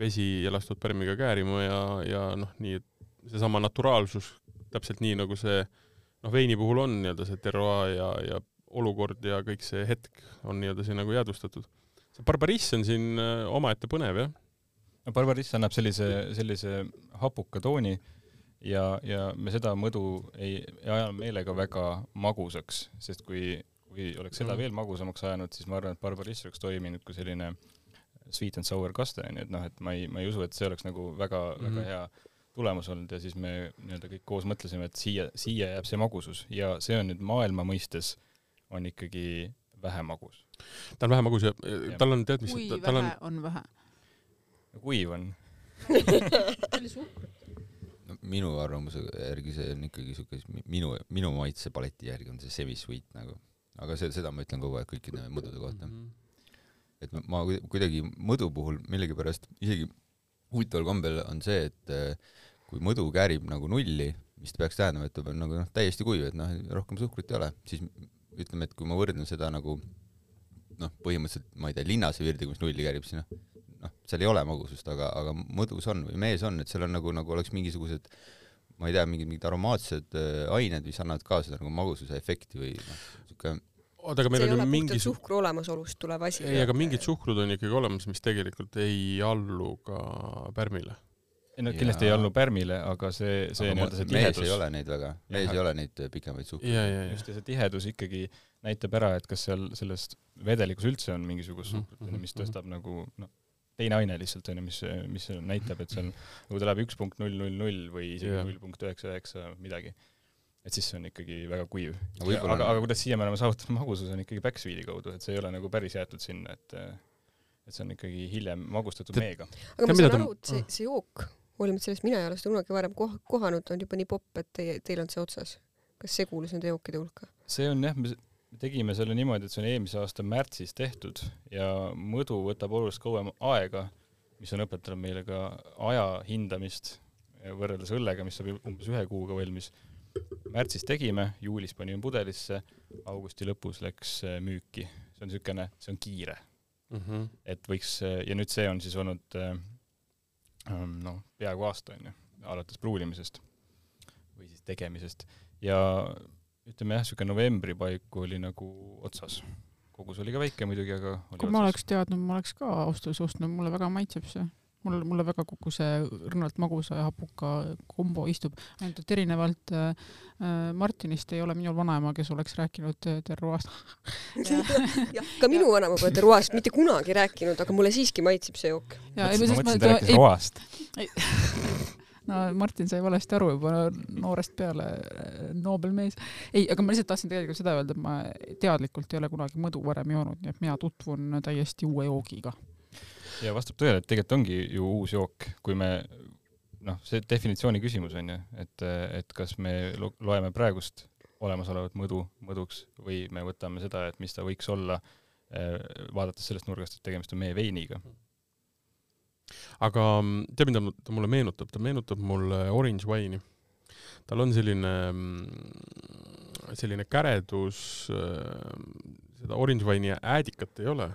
vesi ja lastud pärmiga käärima ja, ja noh, nii et seesama naturaalsus, täpselt nii nagu see noh, veini puhul on nii-öelda see terroir ja, ja olukord ja kõik see hetk on nii-öelda siin nagu jäädvustatud. see Barbariss on siin äh, omaette põnev, jah? no Barbariss annab sellise, sellise hapuka tooni ja, ja me seda mõdu ei, ei aja meelega väga magusaks, sest kui, kui oleks seda mm. veel magusamaks ajanud, siis ma arvan, et Barbariss oleks toiminud kui selline sweet and sour kaste, onju, et noh, et ma ei, ma ei usu, et see oleks nagu väga mm, -hmm. väga hea tulemus olnud ja siis me nii-öelda kõik koos mõtlesime, et siia, siia jääb see magusus ja see on nüüd maailma mõistes on ikkagi vähe magus. ta on vähe magus ja, ja. tal on, tead mis tal on, on vähe? kuiv on no minu arvamuse järgi see on ikkagi siuke, minu, minu maitsepaleti järgi on see semi-sweet nagu, aga see, seda ma ütlen kogu aeg kõikide mõdude kohta mm. -hmm. et ma kuidagi mõdu puhul millegipärast isegi huvitaval kombel on see, et äh, kui mõdu käärib nagu nulli, mis peaks tähendama, et ta peab nagu noh, täiesti kuiv, et noh, rohkem suhkrut ei ole, siis ütleme, et kui ma võrdlen seda nagu noh, põhimõtteliselt ma ei tea, linnase virdiga, mis nulli käärib, siis noh, noh, seal ei ole magusust, aga, aga mõdus on või mees on, et seal on nagu, nagu oleks mingisugused ma ei tea, mingid, mingid aromaatsed äh, ained, mis annavad ka seda nagu magususe efekti või noh, niisugune oota, aga meil see on ju mingi suhkru olemasolust tulev asi. ei, aga mingid suhkrud on ikkagi olemas, mis tegelikult ei allu ka pärmile ei no kindlasti ja... ei allu pärmile, aga see, see nii-öelda see tihedus. mees ei ole neid väga, mees ja, ei ole neid äh, pikemaid suhkruid. just, ja see tihedus ikkagi näitab ära, et kas seal selles vedelikus üldse on mingisugust suhkrut, onju, mis mhm, tõstab nagu noh, teine aine lihtsalt onju, mis, mis näitab, et seal nagu ta läheb üks punkt null null null või isegi null punkt üheksa üheksa midagi. et siis see on ikkagi väga kuiv. aga, aga kuidas siia me oleme saavutanud magususe, on ikkagi backsweet'i kaudu, et see ei ole nagu päris jäetud sinna, et et see on ikkagi hiljem magustatud meega. aga ma saan aru, et see, see jook hoolimata sellest, mina ei ole seda kunagi varem koh-, kohanud, on juba nii popp, et teie, teil on see otsas. kas see kuulus nende jookide hulka? see on jah, me tegime selle niimoodi, et see on eelmise aasta märtsis tehtud ja mõdu võtab oluliselt kauem aega, mis on õpetanud meile ka aja hindamist võrreldes õllega, mis saab umbes ühe kuuga valmis. märtsis tegime, juulis panime pudelisse, augusti lõpus läks äh, müüki. see on niisugune, see on kiire mm. -hmm. et võiks, ja nüüd see on siis olnud äh, Ehm, noh, peaaegu aasta onju, alates pruulimisest või siis tegemisest ja ütleme jah, niisugune novembri paiku oli nagu otsas. kogus oli ka väike muidugi, aga kui ma oleks teadnud, ma oleks ka ausalt öeldes ostnud, mulle väga maitseb see mulle, mulle väga kogu see õrnalt magusa ja hapuka kombo istub, ainult et erinevalt äh, äh Martinist ei ole minul vanaema, kes oleks rääkinud äh, terroast jah, ka minu vanaema pole terroast mitte kunagi rääkinud, aga mulle siiski maitseb see jook. ma mõtlesin, ta rääkis roast no Martin sai valesti aru juba noorest peale, äh, Nobel mees. ei, aga ma lihtsalt tahtsin tegelikult seda öelda, et ma teadlikult ei ole kunagi mõdu varem joonud, nii et mina tutvun täiesti uue joogiga ja vastab tõele, et tegelikult ongi ju uus jook, kui me noh, see definitsiooni küsimus on ju, et, et kas me loeme praegust olemasolevat mõdu mõduks või me võtame seda, et mis ta võiks olla, eh, vaadates sellest nurgast, et tegemist on meie veiniga. Aga mm, tead, mida ta mulle meenutab, ta meenutab mulle orange wine'i. tal on selline, mm, selline käredus, eh, seda orange wine'i äädikat ei ole.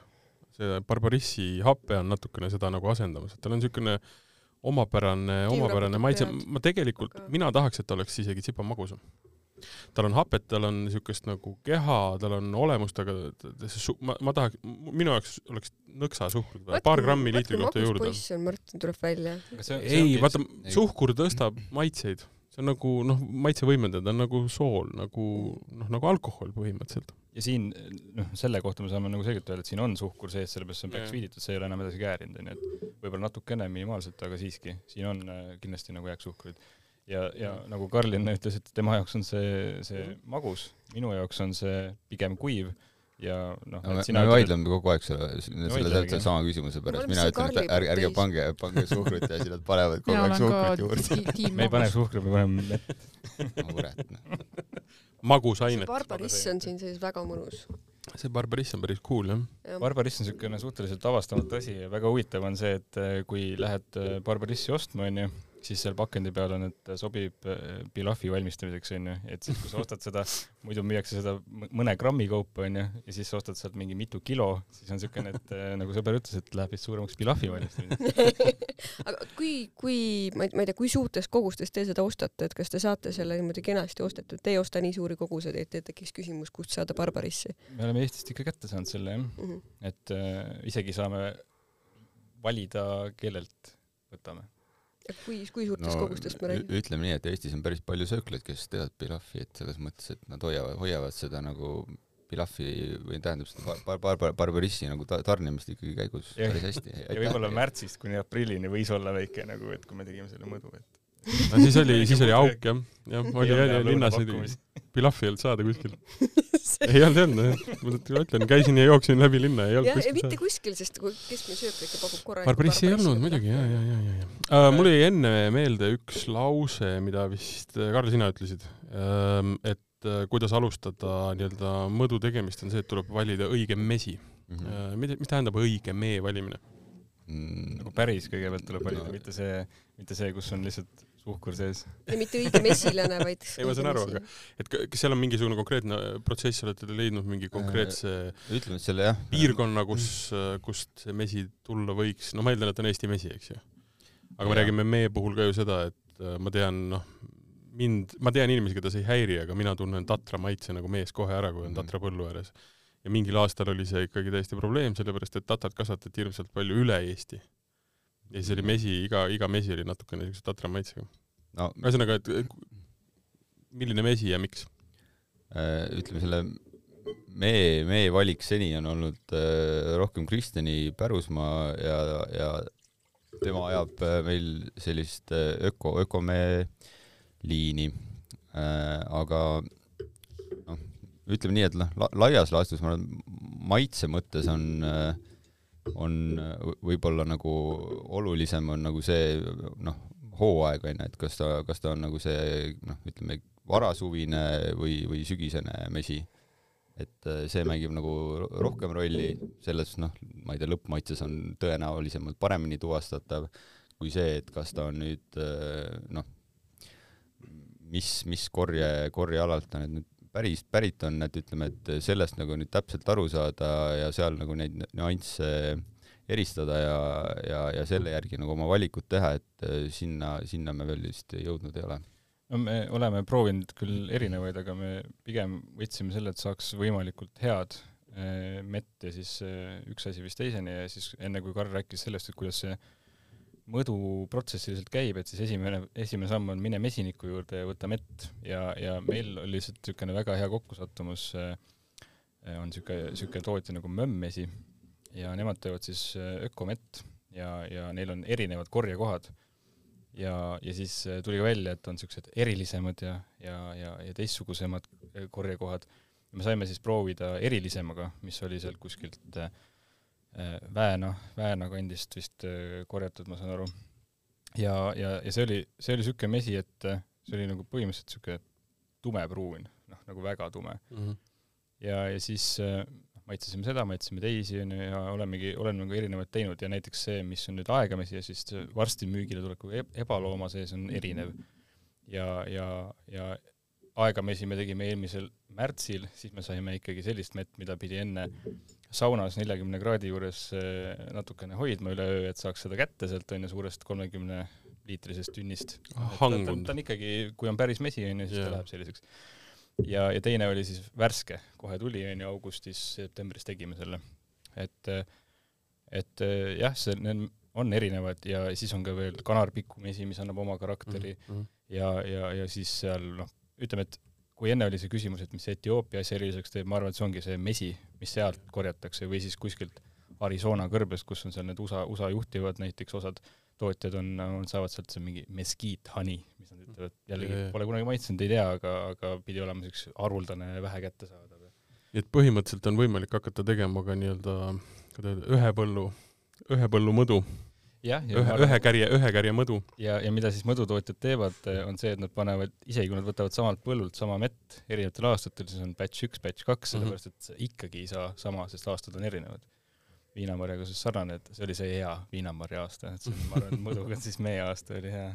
See barbarissi hape on natukene seda nagu asendamas, et tal on niisugune omapärane, omapärane maitse, ma tegelikult, mina tahaks, et ta oleks isegi tsipa magusam. Tal on hapet, tal on niisugust nagu keha, tal on olemust, aga su-, ma, ma tahaks, minu jaoks oleks nõksa suhkrut vaja, paar grammi liitri kohta juurde. poiss on, Martin tuleb välja. ei, vaata, suhkur tõstab maitseid, see on nagu noh, maitsevõimendaja, ta on nagu sool, nagu noh, nagu alkohol põhimõtteliselt. ja siin noh, selle kohta me saame nagu selgelt öelda, et siin on suhkur sees, sellepärast see on peaks viiditud, see ei ole enam edasi käärinud, onju, et võib-olla natukene minimaalselt, aga siiski, siin on äh, kindlasti nagu jääksuhkruid ja, ja nagu Karlin ütles, et tema jaoks on see, see magus, minu jaoks on see pigem kuiv ja noh no,. me vaidleme kogu aeg selle, selle täpselt sama küsimuse pärast, mina ütlen, et ärge, ärge pange, pange suhkrut ja siis nad panevad kogu aeg suhkrut juurde. me ei pane suhkrut, me paneme mett. kurat, noh. magusainet. barbariss on siin sees väga mõnus see barbariss on päris cool jah ja.. barbariss on niisugune suhteliselt avastamatu asi ja väga huvitav on see, et eh, kui lähed eh, barbarissi ostma, onju, siis seal pakendi peal on, et sobib äh, pilafi valmistamiseks, onju, et siis, kui sa ostad seda, muidu müüakse seda mõne grammi kaupa, onju, ja siis sa ostad sealt mingi mitu kilo, siis on niisugune, et äh, nagu sõber ütles, et läheb vist suuremaks pilafi valmistamiseks aga kui, kui, ma ei, tea, kui suurtes kogustes te seda ostate, et kas te saate selle niimoodi kenasti ostetud, te ei osta nii suuri koguseid, et tekiks küsimus, kust saada barbarissi? me oleme Eestist ikka kätte saanud selle, jah mm. -hmm. et äh, isegi saame valida, kellelt võtame kui, kui suurtest no, kogustest me räägime? ütleme nii, et Eestis on päris palju sööklaid, kes teevad pilafi, et selles mõttes, et nad hoiavad, hoiavad seda nagu pilafi või tähendab seda bar-, bar-, bar-, barbarissi nagu ta-, tarnimist ikkagi käigus ja, päris hästi. ja võib-olla märtsist kuni aprillini võis olla väike nagu, et kui me tegime selle mõõdu, et no siis oli, siis oli auk jah, jah, oli jah, linnas oli, pilahvi ei olnud saada kuskil ei olnud, ei olnud, ma ütlen, käisin ja jooksin läbi linna, ei olnud kuskil. mitte kuskil, sest keskmine söök ikka pakub korra. barbarissi ei olnud muidugi ja, ja, ja, ja, ja uh,. mul jäi enne meelde üks lause, mida vist Karl, sina ütlesid uh,, et uh, kuidas alustada nii-öelda mõõdu tegemist, on see, et tuleb valida õige mesi mm. -hmm. Uh, mida, mis tähendab õige mee valimine mm.? nagu päris kõigepealt tuleb valida mitte see, mitte see, kus on lihtsalt suhkur sees. ja mitte õige mesilane, vaid ei, ma saan aru, aga et kas seal on mingisugune konkreetne protsess, olete te leidnud mingi konkreetse äh, ütleme, et selle jah. piirkonna, kus, kust see mesi tulla võiks, no ma eeldan, et on Eesti mesi, eks ju. aga me ja. räägime mee puhul ka ju seda, et äh, ma tean, noh, mind, ma tean inimesi, keda see ei häiri, aga mina tunnen tatra maitse nagu mees kohe ära, kui on mhm. tatra põllu ääres. ja mingil aastal oli see ikkagi täiesti probleem, sellepärast et tatrat kasvatati hirmsalt palju üle Eesti ja siis oli mesi, iga, iga mesi oli natukene niisuguse tatra maitsega no,. ühesõnaga, et milline mesi ja miks? Äh, ütleme selle mee, mee valik seni on olnud äh, rohkem Kristjani pärusmaa ja, ja tema ajab äh, meil sellist öko, ökomee liini. aga noh, ütleme nii, et noh, laias laastus ma arvan, maitse mõttes on äh, on võib-olla nagu olulisem on nagu see noh, hooaeg onju, et kas ta, kas ta on nagu see noh, ütleme varasuvine või, või sügisene mesi. et äh, see mängib nagu rohkem rolli, selles noh, ma ei tea, lõppmaitses on tõenäolisemalt paremini tuvastatav kui see, et kas ta on nüüd äh, noh, mis, mis korje, korjealalt ta nüüd päris pärit on, et ütleme, et sellest nagu nüüd täpselt aru saada ja seal nagu neid nüansse eristada ja, ja, ja selle järgi nagu oma valikut teha, et äh, sinna, sinna me veel vist jõudnud ei ole. no me oleme proovinud küll erinevaid, aga me pigem võtsime selle, et saaks võimalikult head äh, mett ja siis äh, üks asi vist teiseni ja siis enne kui Karl rääkis sellest, et kuidas see mõõduprotsess ilmselt käib, et siis esimene, esimene samm on mine mesiniku juurde ja võta mett. Ja, ja meil oli lihtsalt niisugune väga hea kokkusattumus, äh, on niisugune, niisugune tootja nagu Mömm-mesi ja nemad teevad siis äh, ökomett ja, ja neil on erinevad korjekohad ja, ja siis äh, tuli ka välja, et on niisugused erilisemad ja, ja, ja, ja teistsugusemad korjekohad. me saime siis proovida erilisemaga, mis oli sealt kuskilt Äh, Väena, Väena kandist vist äh, korjatud, ma saan aru. ja, ja, ja see oli, see oli niisugune mesi, et äh, see oli nagu põhimõtteliselt niisugune tumepruun, noh, nagu väga tume mm. -hmm. ja, ja siis maitsesime seda, maitsesime teisi, onju, ja olemegi, oleme nagu erinevaid teinud ja näiteks see, mis on nüüd aegamesi ja siis varsti müügile tuleku ebalooma sees on erinev. ja, ja, ja aegamesi me tegime eelmisel märtsil, siis me saime ikkagi sellist mett, mida pidi enne saunas neljakümne kraadi juures eh, natukene hoidma üle öö, et saaks seda kätte sealt onju suurest kolmekümne liitrisest tünnist. ta, ta, on ikkagi, kui on päris mesi onju, siis yeah. ta läheb selliseks. ja, ja teine oli siis värske, kohe tuli, onju, augustis-septembris tegime selle. et, et jah, see, need on erinevad ja siis on ka veel kanarpikumesi, mis annab oma karakteri mm -hmm. ja, ja, ja siis seal noh, ütleme, et kui enne oli see küsimus, et mis Etioopia asja eriliseks teeb, ma arvan, et see ongi see mesi, mis sealt korjatakse või siis kuskilt Arizona kõrbest, kus on seal need USA, USA juhtivad näiteks osad tootjad on, on, saavad sealt see mingi mesquite honey, mis nad ütlevad, jällegi pole kunagi maitsenud, ei tea, aga, aga pidi olema siukse haruldane ja vähe kättesaadav. nii et põhimõtteliselt on võimalik hakata tegema ka nii-öelda, ühe põllu, ühe põllu mõdu jah, ja ühe, ühe kärje, ühe kärje mõdu. ja, ja mida siis mõdutootjad teevad, on see, et nad panevad, isegi kui nad võtavad samalt põllult sama mett erinevatel aastatel, siis on batch üks, batch kaks, mhm. sellepärast et sa ikkagi ei saa sama, sest aastad on erinevad. viinamarjaga siis sarnane, et see oli see hea viinamarja aasta, et see on, ma arvan, mõduga siis meie aasta oli hea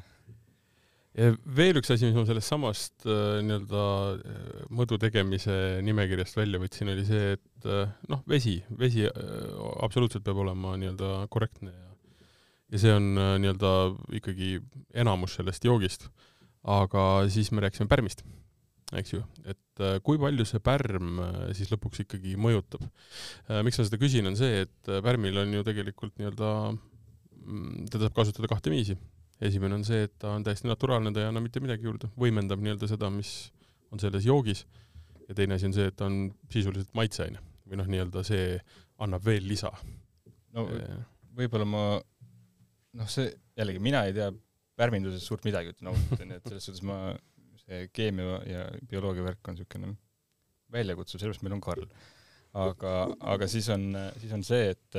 ja veel üks asi, mis ma sellest samast äh, nii-öelda äh, mõdu tegemise nimekirjast välja võtsin, oli see, et noh, vesi, vesi absoluutselt peab olema nii-öelda korrektne ja ja see on äh, nii-öelda ikkagi enamus sellest joogist. aga siis me rääkisime pärmist, eks ju, et äh, kui palju see pärm äh, siis lõpuks ikkagi mõjutab. miks ma seda küsin, on see, et pärmil on ju tegelikult nii-öelda, mm, teda saab kasutada kahte viisi. esimene on see, et ta on täiesti naturaalne, ta ei anna mitte midagi juurde, võimendab nii-öelda seda, mis on selles joogis, ja teine asi on see, et ta on sisuliselt maitseaine või noh, nii-öelda see annab veel lisa. no võib-olla ma noh, see jällegi mina ei tea pärmindusest suurt midagi, ütlen ausalt, onju, et selles suhtes ma, see keemia ja bioloogia värk on niisugune väljakutsuv, sellepärast meil on Karl. aga, aga siis on, siis on see, et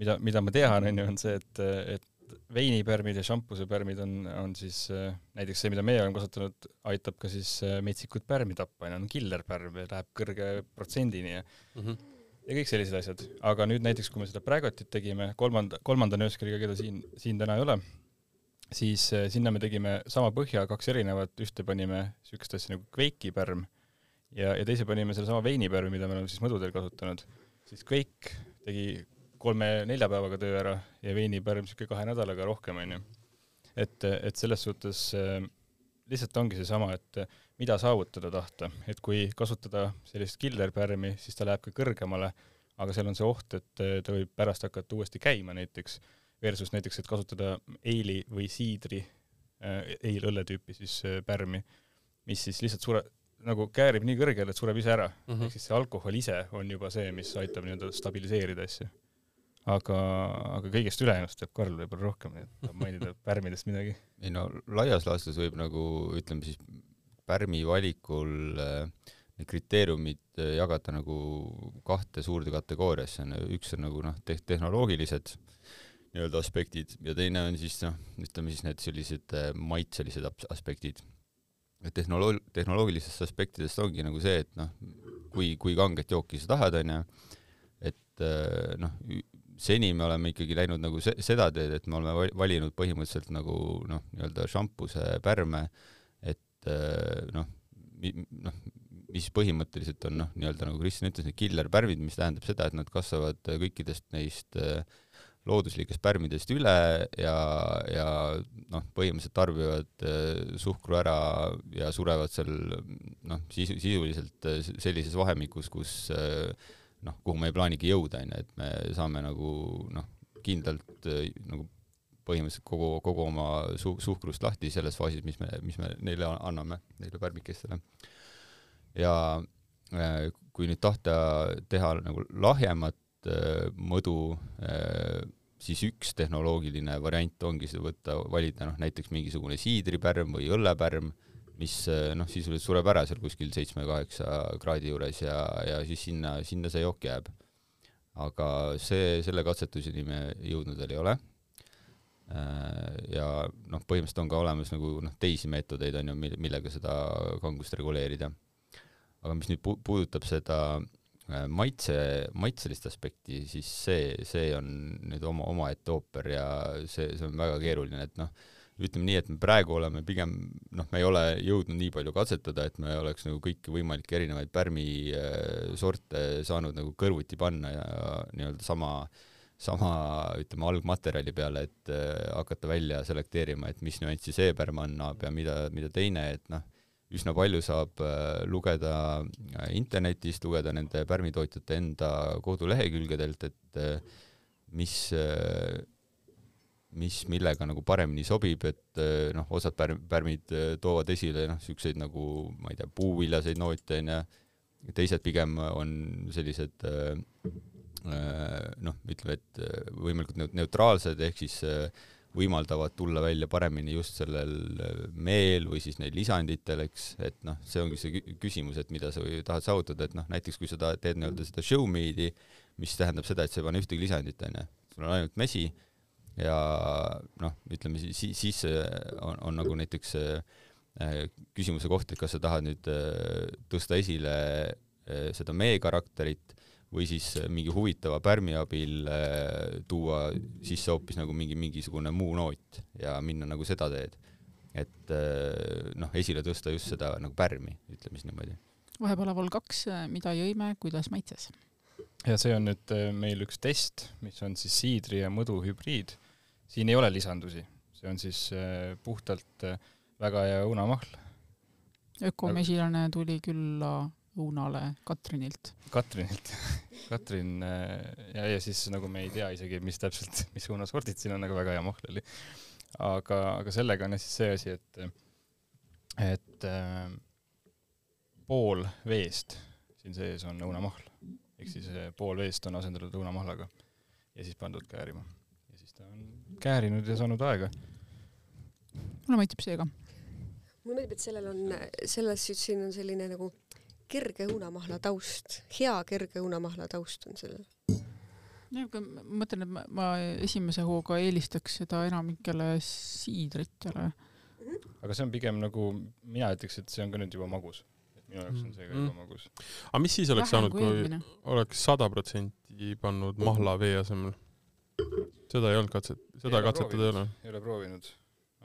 mida, mida ma tean, onju, on see, et, et veinipärmid ja šampusepärmid on, on siis näiteks see, mida meie oleme kasutanud, aitab ka siis metsikut pärmi tappa, onju, on killerpärm ja läheb kõrge protsendini ja mm -hmm ja kõik sellised asjad, aga nüüd näiteks, kui me seda Pragotit tegime kolmanda, kolmanda nööskeriga, keda siin, siin täna ei ole, siis äh, sinna me tegime sama põhja kaks erinevat, ühte panime siukest asja nagu kveikipärm ja, ja teise panime sellesama veinipärmi, mida me oleme siis mõdudel kasutanud. siis kveik tegi kolme-nelja päevaga töö ära ja veinipärm siuke kahe nädalaga rohkem, onju. et, et selles suhtes äh, lihtsalt ongi seesama, et mida saavutada tahta, et kui kasutada sellist killerpärmi, siis ta läheb ka kõrgemale, aga seal on see oht, et ta võib pärast hakata uuesti käima näiteks, versus näiteks, et kasutada eili või siidri äh,, eelõlle tüüpi siis äh, pärmi, mis siis lihtsalt sure-, nagu käärib nii kõrgele, et sureb ise ära mm. -hmm. ehk siis see alkohol ise on juba see, mis aitab nii-öelda stabiliseerida asju. aga, aga kõigest ülejäänust teab Karl võib-olla rohkem, nii et tahab mainida pärmidest midagi. ei no laias laastus võib nagu ütleme siis pärmi valikul äh, need kriteeriumid äh, jagada nagu kahte suurde kategooriasse, üks on nagu noh, te-, tehnoloogilised nii-öelda aspektid ja teine on siis noh, ütleme siis need sellised äh, maitselised aspektid. tehnoloog-, tehnoloogilistest aspektidest ongi nagu see, et noh, kui, kui kanget jooki sa tahad, onju, et noh, seni me oleme ikkagi läinud nagu se-, seda teed, et me oleme valinud põhimõtteliselt nagu noh, nii-öelda šampuse pärme äh, et äh, noh, noh, mis põhimõtteliselt on noh, nii-öelda nagu Kristjan ütles, need killerpärmid, mis tähendab seda, et nad kasvavad kõikidest neist äh, looduslikest pärmidest üle ja, ja noh, põhimõtteliselt tarbivad äh, suhkru ära ja surevad seal noh, sisu, sisuliselt sellises vahemikus, kus noh, kuhu me ei plaanigi jõuda, onju, et me saame nagu noh, kindlalt nagu põhimõtteliselt kogu, kogu oma su-, suhkrust lahti selles faasis, mis me, mis me neile anname, neile pärmikestele. ja äh, kui nüüd tahta teha nagu lahjemat äh, mõdu, äh, siis üks tehnoloogiline variant ongi seda võtta, valida noh, näiteks mingisugune siidripärm või õllepärm, mis noh, sisuliselt sureb ära seal kuskil seitsme-kaheksa kraadi juures ja, ja siis sinna, sinna see jook jääb. aga see, selle katsetuseni me jõudnud veel ei ole ja noh, põhimõtteliselt on ka olemas nagu noh, teisi meetodeid on ju, millega seda kangust reguleerida. aga mis nüüd pu-, puudutab seda äh, maitse, maitselist aspekti, siis see, see on nüüd oma, omaette ooper ja see, see on väga keeruline, et noh, ütleme nii, et me praegu oleme pigem noh, me ei ole jõudnud nii palju katsetada, et me oleks nagu kõiki võimalikke erinevaid pärmisorte äh, saanud nagu kõrvuti panna ja nii-öelda sama äh, sama, ütleme, algmaterjali peale, et äh, hakata välja selekteerima, et mis nüanssi see pärm annab ja mida, mida teine, et noh, üsna palju saab äh, lugeda äh, internetist, lugeda nende pärmitootjate enda kodulehekülgedelt, et mis mis millega nagu paremini sobib, et noh, osad pärm, pärmid toovad esile noh, niisuguseid nagu ma ei tea, puuviljaseid noote onju, teised pigem on sellised äh, noh, ütleme, et võimalikult neutraalsed, ehk siis võimaldavad tulla välja paremini just sellel meel või siis neil lisanditel, eks, et noh, see ongi see küsimus, et mida sa tahad saavutada, et noh, näiteks kui sa tahad, teed nii-öelda seda show me'di, mis tähendab seda, et sa ei pane ühtegi lisandit, onju, sul on ainult mesi ja noh, ütleme siis, siis on, on nagu näiteks äh, küsimuse koht, et kas sa tahad nüüd äh, tõsta esile äh, seda mee karakterit või siis mingi huvitava pärmi abil tuua sisse hoopis nagu mingi mingisugune muu noot ja minna nagu seda teed. et noh, esile tõsta just seda nagu pärmi, ütleme siis niimoodi. vahepäeval kaks, mida jõime, kuidas maitses? ja see on nüüd meil üks test, mis on siis siidri ja mõdu hübriid siin ei ole lisandusi, see on siis äh, puhtalt äh, väga hea õunamahl. ökomesilane tuli külla õunale Katrinilt. Katrinilt Katrin äh, ja, ja siis nagu me ei tea isegi, mis täpselt, mis õunasordid siin on, aga väga hea mahl oli. aga, aga sellega on siis see asi, et, et äh, pool veest siin sees on õunamahl, ehk siis pool veest on asendatud õunamahlaga ja siis pandud käärima ta on käärinud ja saanud aega. mulle meeldib see ka. mulle meeldib, et sellel on, selles siin on selline nagu kerge õunamahla taust, hea kerge õunamahla taust on sellel. jah, aga ma mõtlen, et ma, ma esimese hooga eelistaks seda enamikele siidritele mm. -hmm. aga see on pigem nagu, mina ütleks, et see on ka nüüd juba magus. minu jaoks on see ka juba mm. magus. aga mis siis oleks Vähem saanud, kui eelmine. oleks sada protsenti pannud mahla vee asemel? seda ei olnud katset, seda katsetada ei ole? ei ole proovinud,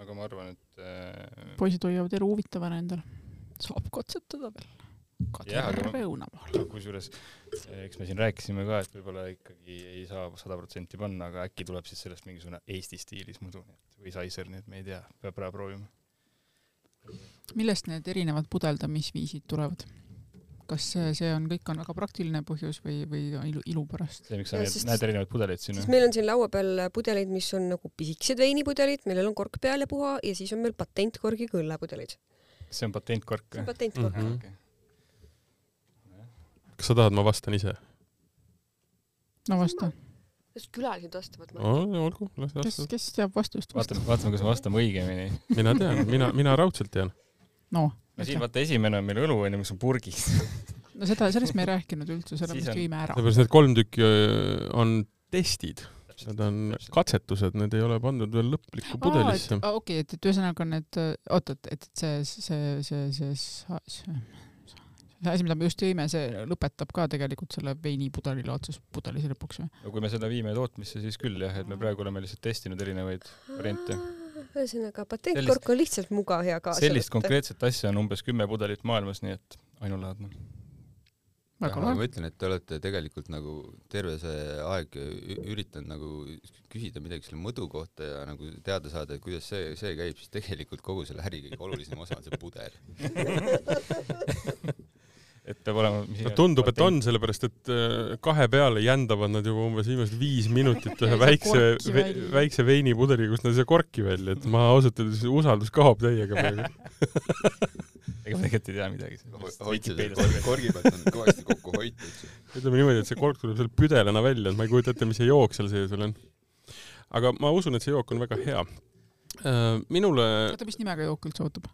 aga ma arvan, et äh... poisid hoiavad elu huvitavana endal. saab katsetada veel. Kadrioru õunamaal. kusjuures eks me siin rääkisime ka, et võib-olla ikkagi ei saa sada protsenti panna, aga äkki tuleb siis sellest mingisugune Eesti stiilis muidu või Saiser, nii et me ei tea, peab ära proovima. millest need erinevad pudeldamisviisid tulevad? kas see, see on, kõik on väga praktiline põhjus või, või ilu, ilu pärast? see, miks sa näed, näed erinevaid pudeleid siin? meil on siin laua peal pudeleid, mis on nagu pisikesed veinipudelid, millel on kork peal ja puha ja siis on meil patentkorgiga õllepudelid. see on patentkork? see on patentkork mm. -hmm. Kas sa tahad, ma vastan ise? no vasta sest külalised vastavad. olgu, las vastavad. kes, kes teab vastust? vaatame, vaatame, kas me vastame õigemini. mina tean, mina, mina raudselt tean. no no siin vaata esimene on meil õlu onju, mis on purgis no seda, sellest me ei rääkinud üldse, selle me jõime ära. seepärast need kolm tükki äh, on testid. Need on katsetused, need ei ole pandud veel lõplikku pudelisse. okei okay,, et, et ühesõnaga need, oot, et, et see, see, see, see, see, see asi, mida me just jõime, see lõpetab ka tegelikult selle veinipudelile otsus pudelis lõpuks või? no kui me seda viime tootmisse, siis küll jah, et me praegu oleme lihtsalt testinud erinevaid variante ühesõnaga patentkork on lihtsalt mugav ja kaasa sellist võtta. konkreetset asja on umbes kümme pudelit maailmas, nii et ainulaadne. ma ütlen, et te olete tegelikult nagu terve see aeg üritanud nagu küsida midagi selle mõdu kohta ja nagu teada saada, et kuidas see, see käib, siis tegelikult kogu selle äri kõige olulisem osa on see pudel et peab olema no tundub, et on, sellepärast et äh, kahe peale jändavad nad juba umbes viimased viis minutit ühe väikse, väikse veinipudeliga, kus nad ei saa korki välja, et ma ausalt öeldes usaldus kaob täiega praegu ega ma tegelikult ei tea midagi. hoidsid korgi pealt on kõvasti kokku hoitud. ütleme niimoodi, et see kork tuleb seal püdelana välja, et ma ei kujuta ette, mis see jook seal sees veel on. aga ma usun, et see jook on väga hea. Äh, minule. oota, mis nimega jook üldse ootab?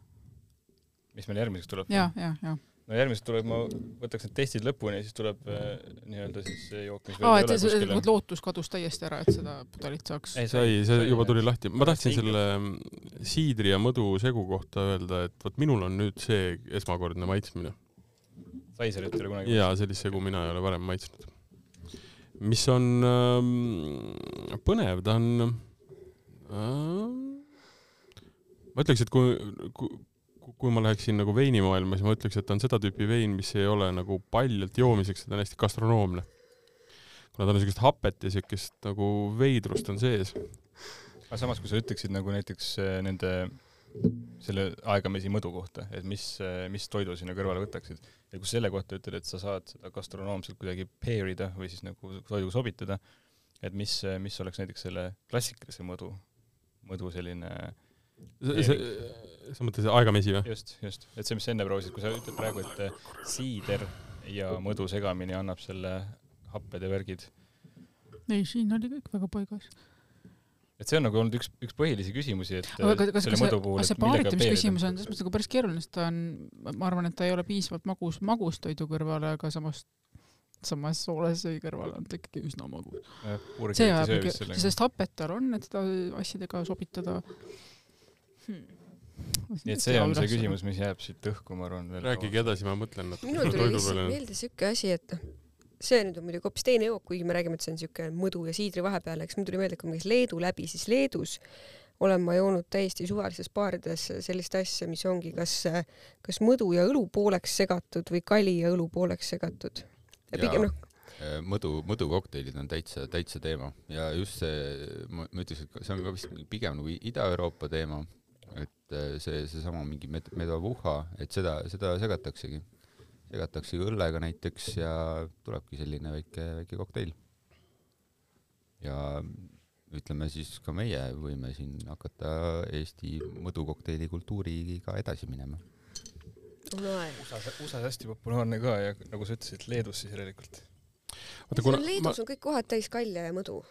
mis meil järgmiseks tuleb? ja, ja, ja no järgmised tuleb, ma võtaks need testid lõpuni ja siis tuleb äh, nii-öelda siis jook, mis Aa, ei ole kuskil. lootus kadus täiesti ära, et seda pudelit saaks. ei, sai, see juba tuli lahti. ma tahtsin selle mm, siidri ja mõdu segu kohta öelda, et vot minul on nüüd see esmakordne maitsmine. Saiserit ei ole kunagi jaa, sellist segu mina ei ole varem maitsnud. mis on ähm, põnev, ta on äh, ma ütleks, et kui, kui kui ma läheksin nagu veinimaailma, siis ma ütleks, et on seda tüüpi vein, mis ei ole nagu paljalt joomiseks, ta on hästi gastronoomne. kuna tal on siukest hapet ja siukest nagu veidrust on sees. aga samas, kui sa ütleksid nagu näiteks äh, nende selle aegamisi mõdu kohta, et mis, mis toidu sinna kõrvale võtaksid. ja kui selle kohta ütled, et sa saad seda gastronoomselt kuidagi pair ida või siis nagu toiduga sobitada, et mis, mis oleks näiteks selle klassikalise mõdu, mõdu selline see, sa mõtled aegamesi või? just, just, et see, mis sa enne proovisid, kui sa ütled praegu, et siider ja mõdu segamini annab selle happed ja värgid. ei, siin oli kõik väga paigas et see on nagu olnud üks, üks põhilisi küsimusi, et aga kas, kas see, kas see paaritamisküsimus on selles mõttes nagu päris keeruline, sest ta on, ma arvan, et ta ei ole piisavalt magus magustoidu kõrvale, aga samas samas soolesõi kõrval on ta ikkagi üsna magus. see ajab ikka, sest hapet tal on, et seda asjadega sobitada hmm.. nii et see on see küsimus, mis jääb siit õhku, ma arvan. rääkige edasi, ma mõtlen natuke. minul tuli lihtsalt meelde siuke asi, et noh see nüüd on muidugi hoopis teine jook, kuigi me räägime, et see on niisugune mõdu ja siidri vahepeal, eks mul tuli meelde, et kui ma käisin Leedu läbi, siis Leedus olen ma joonud täiesti suvalistes baarides sellist asja, mis ongi kas, kas mõdu ja õlu pooleks segatud või kali ja õlu pooleks segatud. ja pigem noh äh, mõdu, mõdukokteilid on täitsa, täitsa teema ja just see, ma ütleks, et see on ka vist pigem nagu Ida-Euroopa teema, et äh, see, seesama mingi med-, medovuha, et seda, seda segataksegi segatakse õllega näiteks ja tulebki selline väike, väike kokteil. ja ütleme siis ka meie võime siin hakata Eesti mõdukokteili kultuuriga edasi minema no,. USA-s, USA-s hästi populaarne ka ja nagu sa ütlesid, Leedus siis järelikult. Leedus ma... on kõik kohad täis kalja ja mõdu.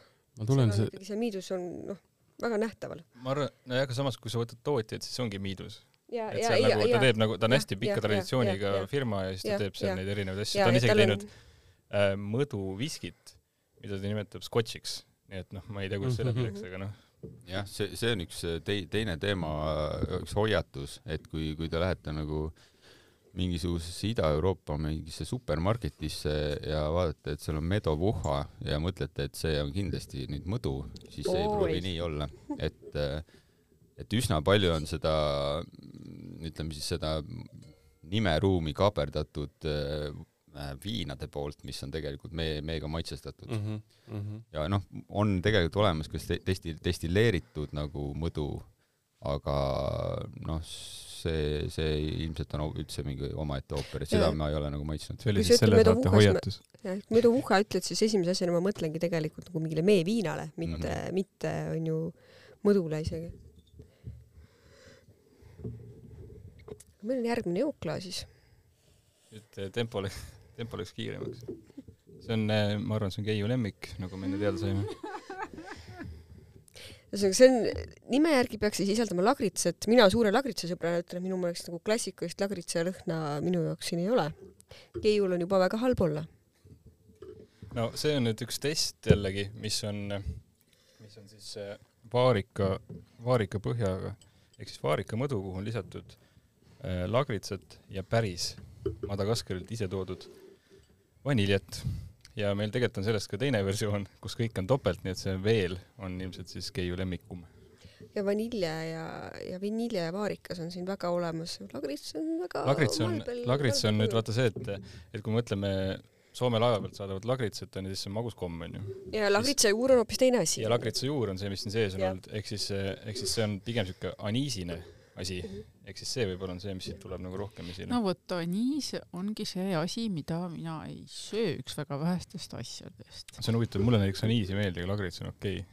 ma tulen see see miidus on noh, väga nähtaval. ma arvan, nojah, aga samas, kui sa võtad tootjad, siis ongi miidus. Ja, et see on nagu, ta teeb nagu, ta on hästi pika traditsiooniga firma ja siis ta teeb seal neid erinevaid asju, ta on isegi teinud äh, mõduviskit, mida ta nimetab skotšiks, nii et noh, ma ei tea, kuidas selle teeks, aga noh. jah, see, see on üks tei-, teine teema, üks hoiatus, et kui, kui te lähete nagu mingisugusesse Ida-Euroopa mingisse supermarketisse ja vaatate, et seal on medovuha ja mõtlete, et see on kindlasti nüüd mõdu, siis see ei pruugi nii olla, et et üsna palju on seda ütleme siis seda nimeruumi kaaperdatud äh, viinade poolt, mis on tegelikult meie, meiega maitsestatud mm. -hmm, mm -hmm. ja noh, on tegelikult olemas ka testi, destilleeritud nagu mõdu, aga noh, see, see ilmselt on üldse mingi omaette ooper, et seda ja. ma ei ole nagu maitsnud. see oli siis selle saate hoiatus. jah, mööda uhha ütled, siis esimese asjana ma mõtlengi tegelikult nagu mingile meeviinale, mitte mm, -hmm. mitte on ju mõdule isegi meil on järgmine jook klaasis. et eh, tempo läks, tempo läks kiiremaks. see on, eh, ma arvan, see on Keiu lemmik, nagu me enne teada saime. ühesõnaga, see on, nime järgi peaks see sisaldama lagritsat, mina suure lagritsasõbrana ütlen, minu meelest nagu klassikalist lagritsa lõhna minu jaoks siin ei ole. Keiul on juba väga halb olla. no see on nüüd üks test jällegi, mis on, mis on siis eh, vaarika, vaarika põhjaga ehk siis vaarika mõdu, kuhu on lisatud Äh, lagritsat ja päris Madagaskarilt ise toodud vaniljat. Ja meil tegelikult on sellest ka teine versioon, kus kõik on topelt, nii et see veel on ilmselt siis Keiu lemmikum. ja vanilje ja, ja vanilje ja vaarikas on siin väga olemas. lagrits on väga lagrits on, lagrits on nüüd vaata see, et, et kui mõtleme Soome laeva pealt saadavat lagritsat on ja siis see on maguskomm onju. ja lagritsa juur on hoopis teine asi. ja lagritsa juur on see, mis siin sees on olnud, ehk siis, ehk siis see on pigem siuke aniisine asi mm. -hmm ehk siis see võib-olla on see, mis siit tuleb nagu rohkem esile. no vot, see ongi see asi, mida mina ei söö, üks väga vähestest asjadest. see on huvitav, mulle näiteks aniisi ei meeldi, aga lagrits on okei okay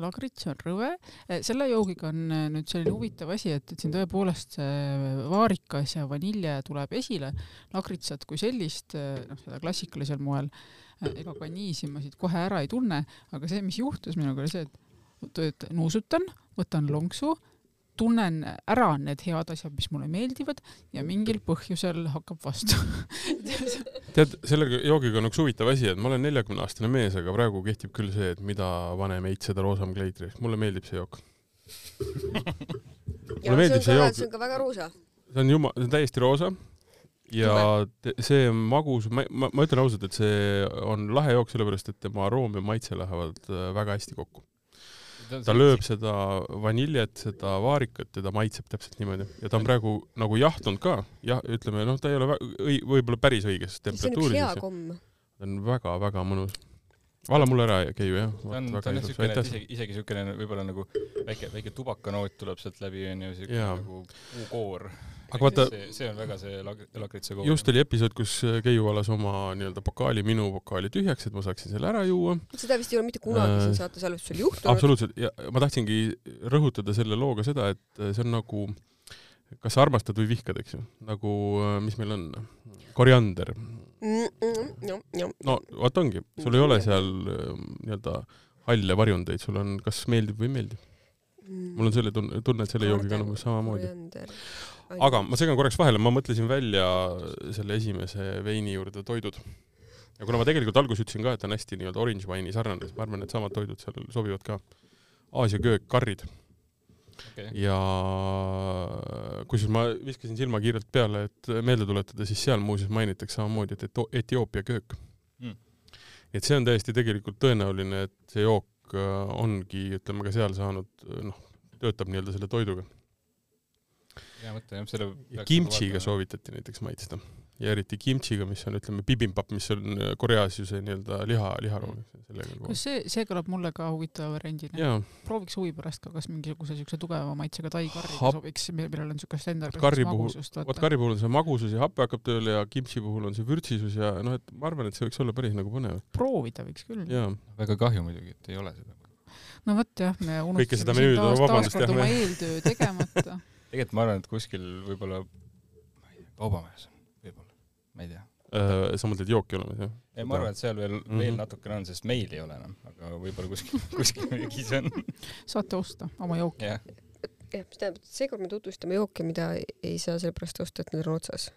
lagrits on rõve, eh, selle joogiga on eh, nüüd selline huvitav asi, et, et siin tõepoolest see vaarikas ja vanilje tuleb esile, lagritsat kui sellist, eh, noh, seda klassikalisel moel, ega ka niisi ma siit kohe ära ei tunne, aga see, mis juhtus minuga, oli see, et nuusutan, võtan lonksu, tunnen ära need head asjad, mis mulle meeldivad ja mingil põhjusel hakkab vastu tead, selle joogiga on üks huvitav asi, et ma olen neljakümne aastane mees, aga praegu kehtib küll see, et mida vanem eit, seda roosam kleitri. mulle meeldib see jook mulle meeldib see jook. see on ka väga roosa. see on juma-, see on täiesti roosa ja see magus, ma, ma, ma ütlen ausalt, et see on lahe jook sellepärast, et tema aroom ja maitse lähevad äh, väga hästi kokku ta lööb seda vaniljet, seda vaarikat ja ta maitseb täpselt niimoodi ja ta on praegu nagu jahtunud ka, jah, ütleme noh, ta ei ole õi-, võib-olla päris õiges temperatuuris. see on üks hea komm. ta on väga-väga mõnus. vala mulle ära, Keiu, jah. ta on, ta on jah siukene, isegi, isegi siukene võib-olla nagu väike, väike tubakanoot tuleb sealt läbi, onju, siuke nagu puukoor. Aga vaata. see on väga see lakritsa koor. just oli episood, kus Keiu valas oma nii-öelda pokaali, minu pokaali tühjaks, et ma saaksin selle ära juua. seda vist ei ole mitte kunagi äh, siin saate salvestusel juhtunud. absoluutselt, ja ma tahtsingi rõhutada selle looga seda, et see on nagu kas sa armastad või vihkad, eks ju, nagu mis meil on, koriander no vot ongi, sul ei ole seal nii-öelda halle varjundeid, sul on kas meeldib või ei meeldi. Mul on selle tunne, tunne, et selle joogiga on umbes samamoodi. aga ma segan korraks vahele, ma mõtlesin välja selle esimese veini juurde toidud. ja kuna ma tegelikult alguses ütlesin ka, et on hästi nii-öelda orange wine'i sarnane, siis ma arvan, et samad toidud seal sobivad ka. Aasia köök, karrid okay.. ja kusjuures ma viskasin silma kiirelt peale, et meelde tuletada, siis seal muuseas mainitakse samamoodi, et Etioopia köök mm.. et see on täiesti tegelikult tõenäoline, et see jook äh, ongi, ütleme ka seal saanud, noh, töötab nii-öelda selle toiduga. hea mõte jah, selle kimchiga soovitati näiteks maitsta ja eriti kimchiga, mis on, ütleme, bibimbap, mis on äh, Koreas ju see nii-öelda liha, liharoog. kas see, see kõlab mulle ka huvitava variandina? prooviks huvi pärast ka, kas mingisuguse siukse tugeva maitsega tai karriga sobiks, millel on siukest enda karri puhul, vot karri puhul on see magusus ja hape hakkab tööle ja kimchi puhul on see vürtsisus ja noh, et ma arvan, et see võiks olla päris nagu põnev. proovida võiks küll. väga kahju muidugi, et ei ole seda. no vot jah, me unustasime siin taas, taas kord oma eeltöö tegemata tegelikult ma arvan, et kuskil võib-olla, ma ei tea, kaubamajas ma ei tea äh,. sa mõtled jooki olemas, jah? ei, ma arvan, et seal veel mm, -hmm. veel natukene on, sest meil ei ole enam, aga võib-olla kuskil, kuskil müügis on. saate osta oma jooki. jah, mis tähendab, et seekord me tutvustame jooke, mida ei saa sellepärast osta, et need on otsas.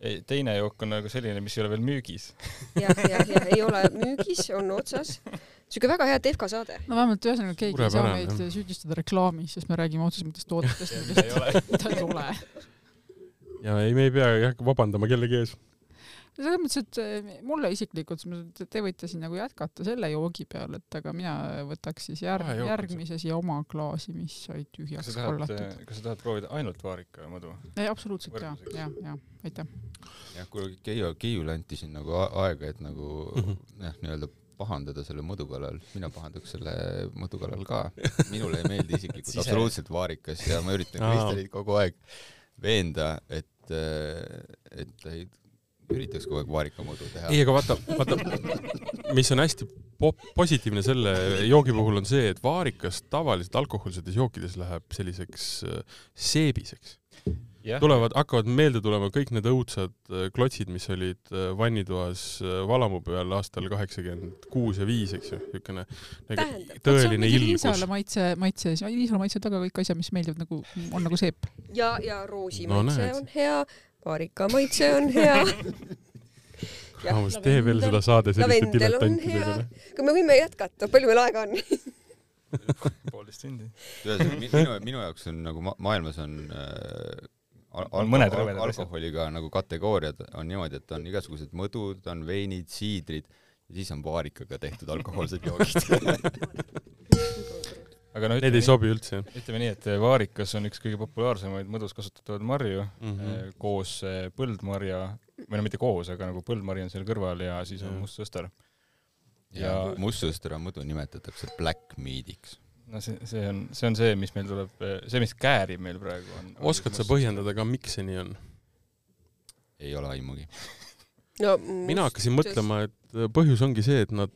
ei, teine jook on nagu selline, mis ei ole veel müügis. jah, jah, jah, ei ole müügis, on otsas siuke väga hea Defka saade. no vähemalt ühesõnaga keegi ei saa meid süüdistada reklaamis, sest me räägime otseses mõttes toodetest, millest ei ole. ja ei, me ei pea jah vabandama kellegi ees selles mõttes, et eh, mulle isiklikult, te võite siin nagu jätkata selle joogi peale, et aga mina võtaks siis järg, järgmise siia oma klaasi, mis sai tühjaks kallatud. kas sa tahad proovida ainult vaarika madu? ei, absoluutselt ja, ja, ja aitäh. jah, kuule Keiu, Keiule anti siin nagu aega, et nagu mhm. jah, nii-öelda pahandada selle mõdu kallal, mina pahandaks selle mõdu kallal ka. minule ei meeldi isiklikult absoluutselt vaarikas ja ma üritan Kristelit kogu aeg veenda, et, et ei üritaks kogu aeg vaarikamodu teha. ei, aga vaata, vaata, mis on hästi positiivne selle joogi puhul on see, et vaarikas tavaliselt alkohoolsetes jookides läheb selliseks äh, seebiseks. tulevad, hakkavad meelde tulema kõik need õudsad äh, klotsid, mis olid äh, vannitoas valamu peal aastal kaheksakümmend kuus ja viis, eks ju, niisugune nagu tõeline ilgus. Liisale maitse, maitse, Liisale maitse taga kõik asjad, mis meeldivad nagu, on nagu seep. ja, ja roosi no, maitse näed. on hea paarika maitse on hea. Raamus, tee veel seda saade selliste diletantidega. aga me võime jätkata, palju meil aega on? Poolteist tundi. minu, minu jaoks on nagu ma maailmas on äh, al on mõned al alkoholiga nagu kategooriad on niimoodi, et on igasugused mõdud, on veinid, siidrid ja siis on vaarikaga tehtud alkohoolsed joogid aga no ütleme, Need ei sobi üldse. ütleme nii, et vaarikas on üks kõige populaarsemaid mõdus kasutatavaid marju mm -hmm. koos eh, põldmarja, või no mitte koos, aga nagu põldmari on seal kõrval ja siis on mm. must sõster. ja, ja mustsõstera mõdu nimetatakse black meat'iks. no see, see on, see on see, mis meil tuleb, see, mis käärib meil praegu on. oskad sa põhjendada ka, miks see nii on? ei ole aimugi no, mina hakkasin mõtlema, et äh, põhjus ongi see, et nad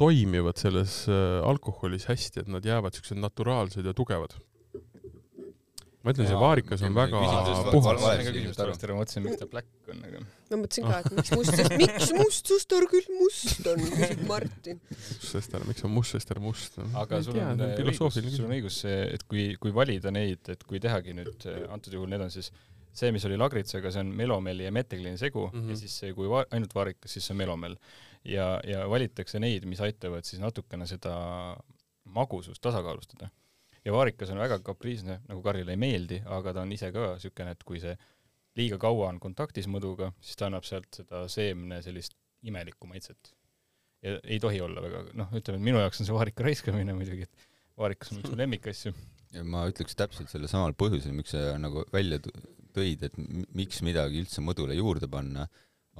toimivad selles äh, alkoholis hästi, et nad jäävad siuksed naturaalsed ja tugevad. ma ütlen, see vaarikas on väga puhas. ma mõtlesin, miks ta black on, aga. ma mõtlesin ka, et miks must, miks must sõster küll must on, küsib Martin. sõster, miks on must sõster must? aga sul on õigus, sul on õigus see, et kui, kui valida neid, et kui tehagi nüüd, antud juhul need on siis see, mis oli lagritsaga, see on melomeli ja metekliini segu mm -hmm. ja siis see, kui va ainult vaarikas, siis see on melomel. ja, ja valitakse neid, mis aitavad siis natukene seda magusust tasakaalustada. ja vaarikas on väga kapriisne, nagu Karile ei meeldi, aga ta on ise ka niisugune, et kui see liiga kaua on kontaktis mõduga, siis ta annab sealt seda seemne sellist imelikku maitset. ja ei tohi olla väga, noh, ütleme, et minu jaoks on see vaarika raiskamine muidugi, et vaarikas on üks mu lemmikasju. ja ma ütleks täpselt selle samal põhjusel, miks see nagu välja tõid, et miks midagi üldse mõdule juurde panna,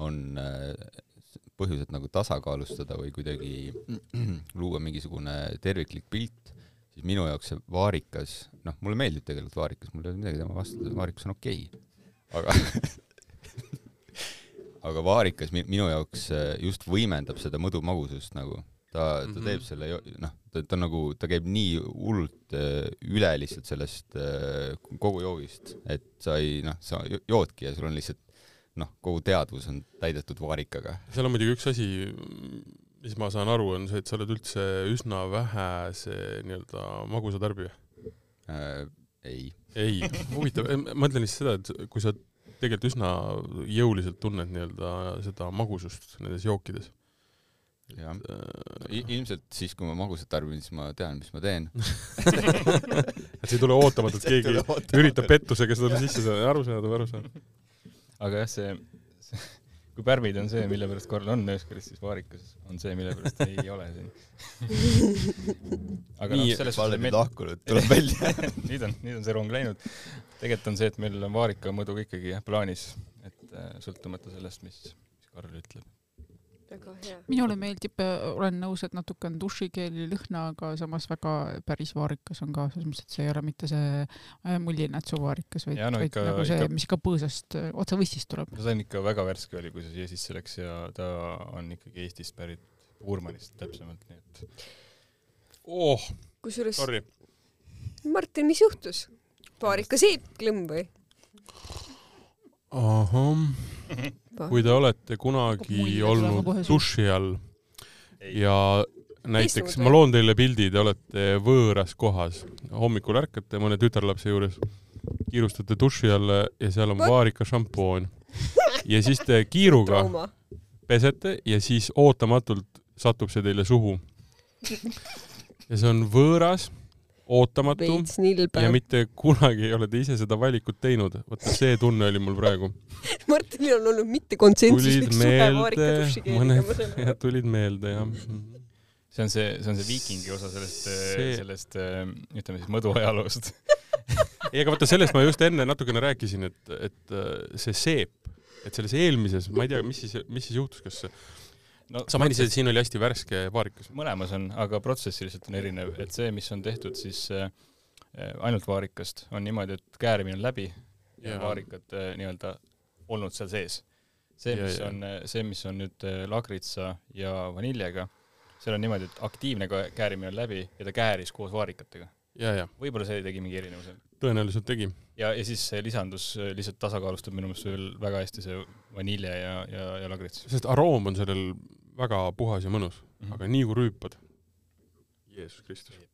on äh, põhjus, et nagu tasakaalustada või kuidagi luua mingisugune terviklik pilt, siis minu jaoks see vaarikas, noh, mulle meeldib tegelikult vaarikas, mul ei ole midagi tema vastu, vaarikas on okei okay., aga aga vaarikas minu jaoks äh, just võimendab seda mõdu magusust nagu ta, ta mm -hmm. teeb selle, noh, ta, ta nagu, ta käib nii hullult äh, üle lihtsalt sellest äh, kogu joogist, et sa ei, noh, sa joodki ja sul on lihtsalt noh, kogu teadvus on täidetud vaarikaga. seal on muidugi üks asi, mis ma saan aru, on see, et sa oled üldse üsna vähe see nii-öelda magusatarbija äh,. ei. ei, huvitav, ma mõtlen lihtsalt seda, et kui sa tegelikult üsna jõuliselt tunned nii-öelda seda magusust nendes jookides jah, äh, ilmselt siis, kui ma magusat tarbin, siis ma tean, mis ma teen et see ei tule ootamatult, keegi üritab pettusega seda sisse saada, aru saada või aru saada. aga jah, see, see, kui pärmid on see, mille pärast Karl on Nööskaris, siis vaarikas on see, mille pärast ei ole siin. aga noh, selles suhtes meil lahkunud, tuleb välja nüüd on, nüüd on see rong läinud. tegelikult on see, et meil on vaarikamõdu ikkagi jah plaanis, et äh, sõltumata sellest, mis, mis Karl ütleb väga hea. minule meeldib, äh, olen nõus, et natuke on dušikeeli lõhna, aga samas väga päris vaarikas on ka, selles mõttes, et see ei ole mitte see äh, mullinätsuvaarikas, vaid, no, vaid ikka, nagu see, mis ikka põõsast äh, otse võstist tuleb. no see on ikka väga värske oli, kui see siia sisse läks ja ta on ikkagi Eestist pärit, Uurmanist täpsemalt, nii et oh, kusjuures. Martin, mis juhtus? vaarikas eepklõmm või? ahah kui te olete kunagi olnud duši all ja näiteks, ma loon teile pildi, te olete võõras kohas, hommikul ärkate mõne tütarlapse juures, kiirustate duši alla ja seal on vaarika šampoon. Ja siis te kiiruga pesete ja siis ootamatult satub see teile suhu. ja see on võõras ootamatu ja mitte kunagi ei ole te ise seda valikut teinud. vaata, see tunne oli mul praegu. Martinil on olnud mitte konsensuslik suhe vaarika dušikeeliga. tulid meelde, jah. see on see, see on see viikingi osa sellest see..., sellest ütleme siis mõduajaloost ei, aga vaata, sellest ma just enne natukene rääkisin, et, et see seep, et selles eelmises, ma ei tea, mis siis, mis siis juhtus, kas no, sa mainisid, et siin oli hästi värske vaarikas. mõlemas on, aga protsessiliselt on erinev, et see, mis on tehtud siis äh, ainult vaarikast, on niimoodi, et käärimine on läbi ja, ja vaarikad äh, nii-öelda olnud seal sees. see, mis ja, on, see, mis on nüüd äh, lagritsa ja vaniljega, seal on niimoodi, et aktiivne käärimine on läbi ja ta kääris koos vaarikatega. võib-olla see tegi mingi erinevuse. tõenäoliselt tegi. ja, ja siis see lisandus lihtsalt tasakaalustab minu meelest veel väga hästi see vanilje ja, ja, ja lagrits. sest aroom on sellel väga puhas ja mõnus mm, -hmm. aga nii kui rüüpad, Jeesus Kristus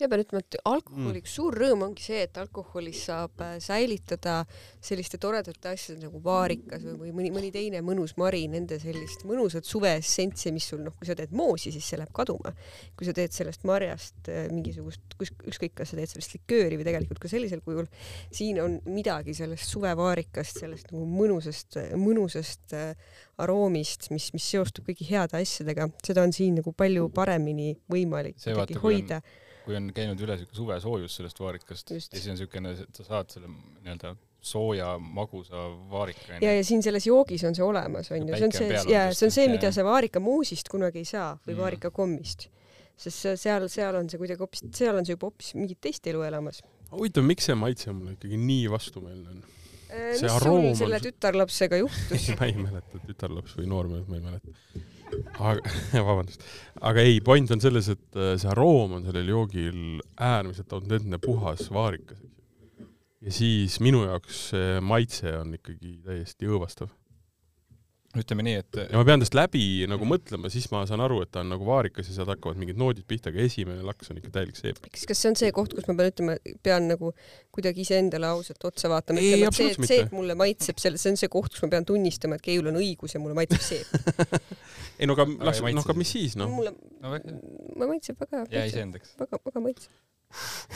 mina pean ütlema, et alkoholi üks mm. suur rõõm ongi see, et alkoholis saab äh, säilitada selliste toredate asjade nagu vaarikas või, või mõni, mõni teine mõnus mari, nende sellist mõnusat suveessentsi, mis sul noh, kui sa teed moosi, siis see läheb kaduma. kui sa teed sellest marjast äh, mingisugust, ükskõik, kas sa teed sellest likööri või tegelikult ka sellisel kujul, siin on midagi sellest suvevaarikast, sellest nagu mõnusast, mõnusast äh, aroomist, mis, mis seostub kõigi heade asjadega, seda on siin nagu palju paremini võimalik kuidagi hoida on kui on käinud üle siuke suvesoojus sellest vaarikast Just. ja siis on siukene, sa saad selle nii-öelda sooja magusa vaarika. ja, ja siin selles joogis on see olemas, onju, see on see, ja see on see, mida sa vaarikamuusist kunagi ei saa või mm. vaarikakommist. sest seal, seal on see kuidagi hoopis, seal on see juba hoopis mingit teist elu elamas. huvitav, miks see maitse mulle ikkagi nii vastumeelne on? Äh, mis sul selle tütarlapsega juhtus ma ei mäleta, tütarlaps või noormees, ma ei mäleta vabandust, aga ei, point on selles, et äh, see aroom on sellel joogil äärmiselt autentne, puhas, vaarikas, ja siis minu jaoks see maitse on ikkagi täiesti õõvastav. Ütleme nii, et ja ma pean tast läbi nagu mõtlema, siis ma saan aru, et ta on nagu vaarikas ja sealt hakkavad mingid noodid pihta, aga esimene laks on ikka täielik seep. kas, kas see on see koht, kus ma pean ütlema, pean nagu kuidagi iseendale ausalt otsa vaatama, ütlema, et see, et seep mulle maitseb, selle, see on see koht, kus ma pean tunnistama, et Keilul on õigus ja mulle maitseb seep ei no aga las, noh, aga mis siis, noh? mulle no,, mulle maitseb väga. jää iseendaks. väga, väga maitseb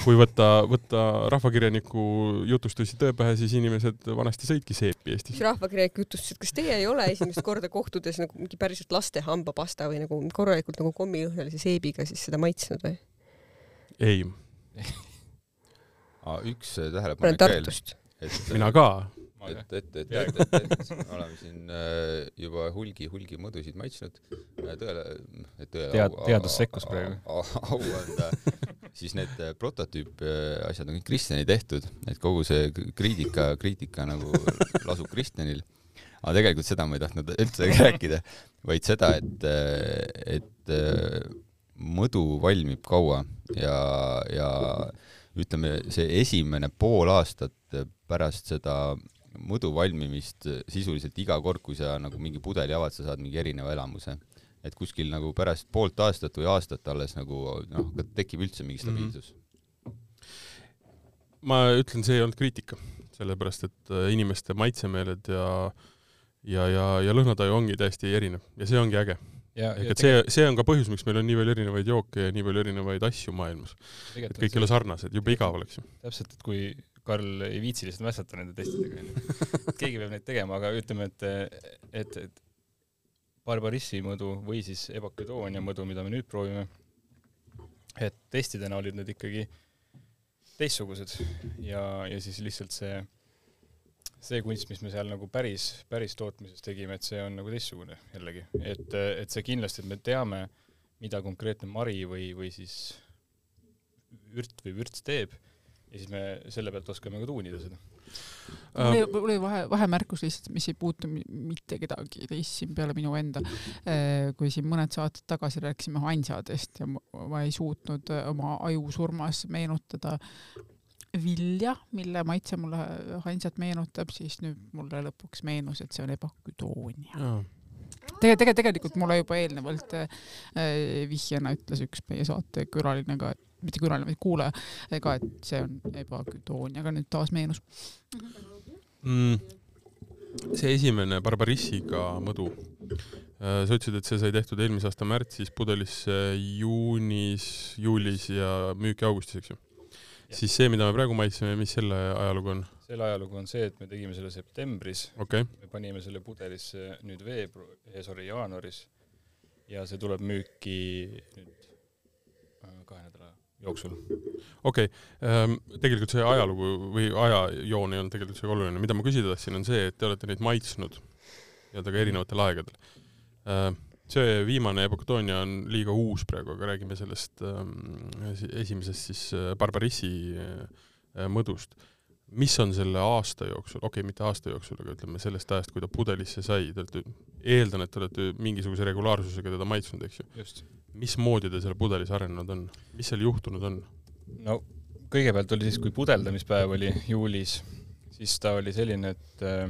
kui võtta, võtta rahvakirjaniku jutustusi tõe pähe, siis inimesed vanasti sõidki seepi Eestis. rahvakirjanik jutustas, kas teie ei ole esimest korda kohtudes nagu mingi päriselt laste hambapasta või nagu korralikult nagu kommiõhnalise seebiga siis seda maitsnud või? ei üks tähelepanek veel. et mina ka. et, et, et, et, et, et oleme siin äh, juba hulgi, hulgi mõdusid maitsnud. tõele, et tõele Tead, teadus sekkus praegu. au anda, siis need äh, prototüüp äh, asjad on kõik Kristjani tehtud, et kogu see kriitika, kriitika nagu lasub Kristjanil. aga tegelikult seda ma ei tahtnud üldse rääkida, vaid seda, et, et mõdu valmib kaua ja, ja ütleme, see esimene pool aastat pärast seda mõdu valmimist sisuliselt iga kord, kui sa nagu mingi pudeli avad, sa saad mingi erineva elamuse. et kuskil nagu pärast poolt aastat või aastat alles nagu noh, tekib üldse mingi mhm. stabiilsus mm. -hmm. ma ütlen, see ei olnud kriitika, sellepärast et äh, inimeste maitsemeeled ja ja, ja, ja lõhnataju ongi täiesti erinev ja see ongi äge. Ehk et see, see on ka põhjus, miks meil on nii palju erinevaid jooke ja nii palju erinevaid asju maailmas. et kõik ei ole sarnased, jube igav oleks ju. täpselt, et kui Karl ei viitsi lihtsalt mässata nende testidega, onju. keegi peab neid tegema, aga ütleme, et, et, et Barbarissi mõdu või siis Evaküdoonia mõdu, mida me nüüd proovime, et testidena olid need ikkagi teistsugused ja, ja siis lihtsalt see, see kunst, mis me seal nagu päris, päris tootmises tegime, et see on nagu teistsugune jällegi, et, et see kindlasti, et me teame, mida konkreetne mari või, või siis ürt või vürts teeb ja siis me selle pealt oskame ka tuunida seda. mul oli, mul oli vahe, vahemärkus lihtsalt, mis ei puutu mitte kedagi teist siin peale minu enda. Äh, kui siin mõned saated tagasi rääkisime hansadest ja ma ei suutnud äh, oma ajusurmas meenutada vilja, mille maitse mulle hansat meenutab, siis nüüd mulle lõpuks meenus, et see on ebaküdoonia tege-, tege-, tegelikult mulle juba eelnevalt äh, vihjena ütles üks meie saate külaline ka, et mitte külaline, vaid kuulaja ka, et see on ebakütoon, aga nüüd taas meenus mm,. see esimene Barbarissiga mõdu, äh, sa ütlesid, et see sai tehtud eelmise aasta märtsis, pudelisse juunis, juulis ja müüki augustis, eks ju? Siis see, mida me praegu maitseme, mis selle ajalugu on? selle ajalugu on see, et me tegime selle septembris okay., me panime selle pudelisse nüüd veebruar, sorry, jaanuaris ja see tuleb müüki nüüd äh, kahe nädala jooksul. okei okay., ehm, tegelikult see ajalugu või ajajoon ei olnud tegelikult see oluline, mida ma küsida tahtsin, on see, et te olete neid maitsnud nii-öelda ka erinevatel aegadel. See viimane Epokatoonia on liiga uus praegu, aga räägime sellest ehm, esimesest siis äh, Barbarissi äh, mõdust. mis on selle aasta jooksul, okei okay,, mitte aasta jooksul, aga ütleme sellest ajast, kui ta pudelisse sai, te olete, eeldan, et te olete mingisuguse regulaarsusega teda maitsnud, eks ju? mismoodi ta seal pudelis arenenud on, mis seal juhtunud on? no kõigepealt oli siis, kui pudeldamispäev oli juulis, siis ta oli selline, et, äh,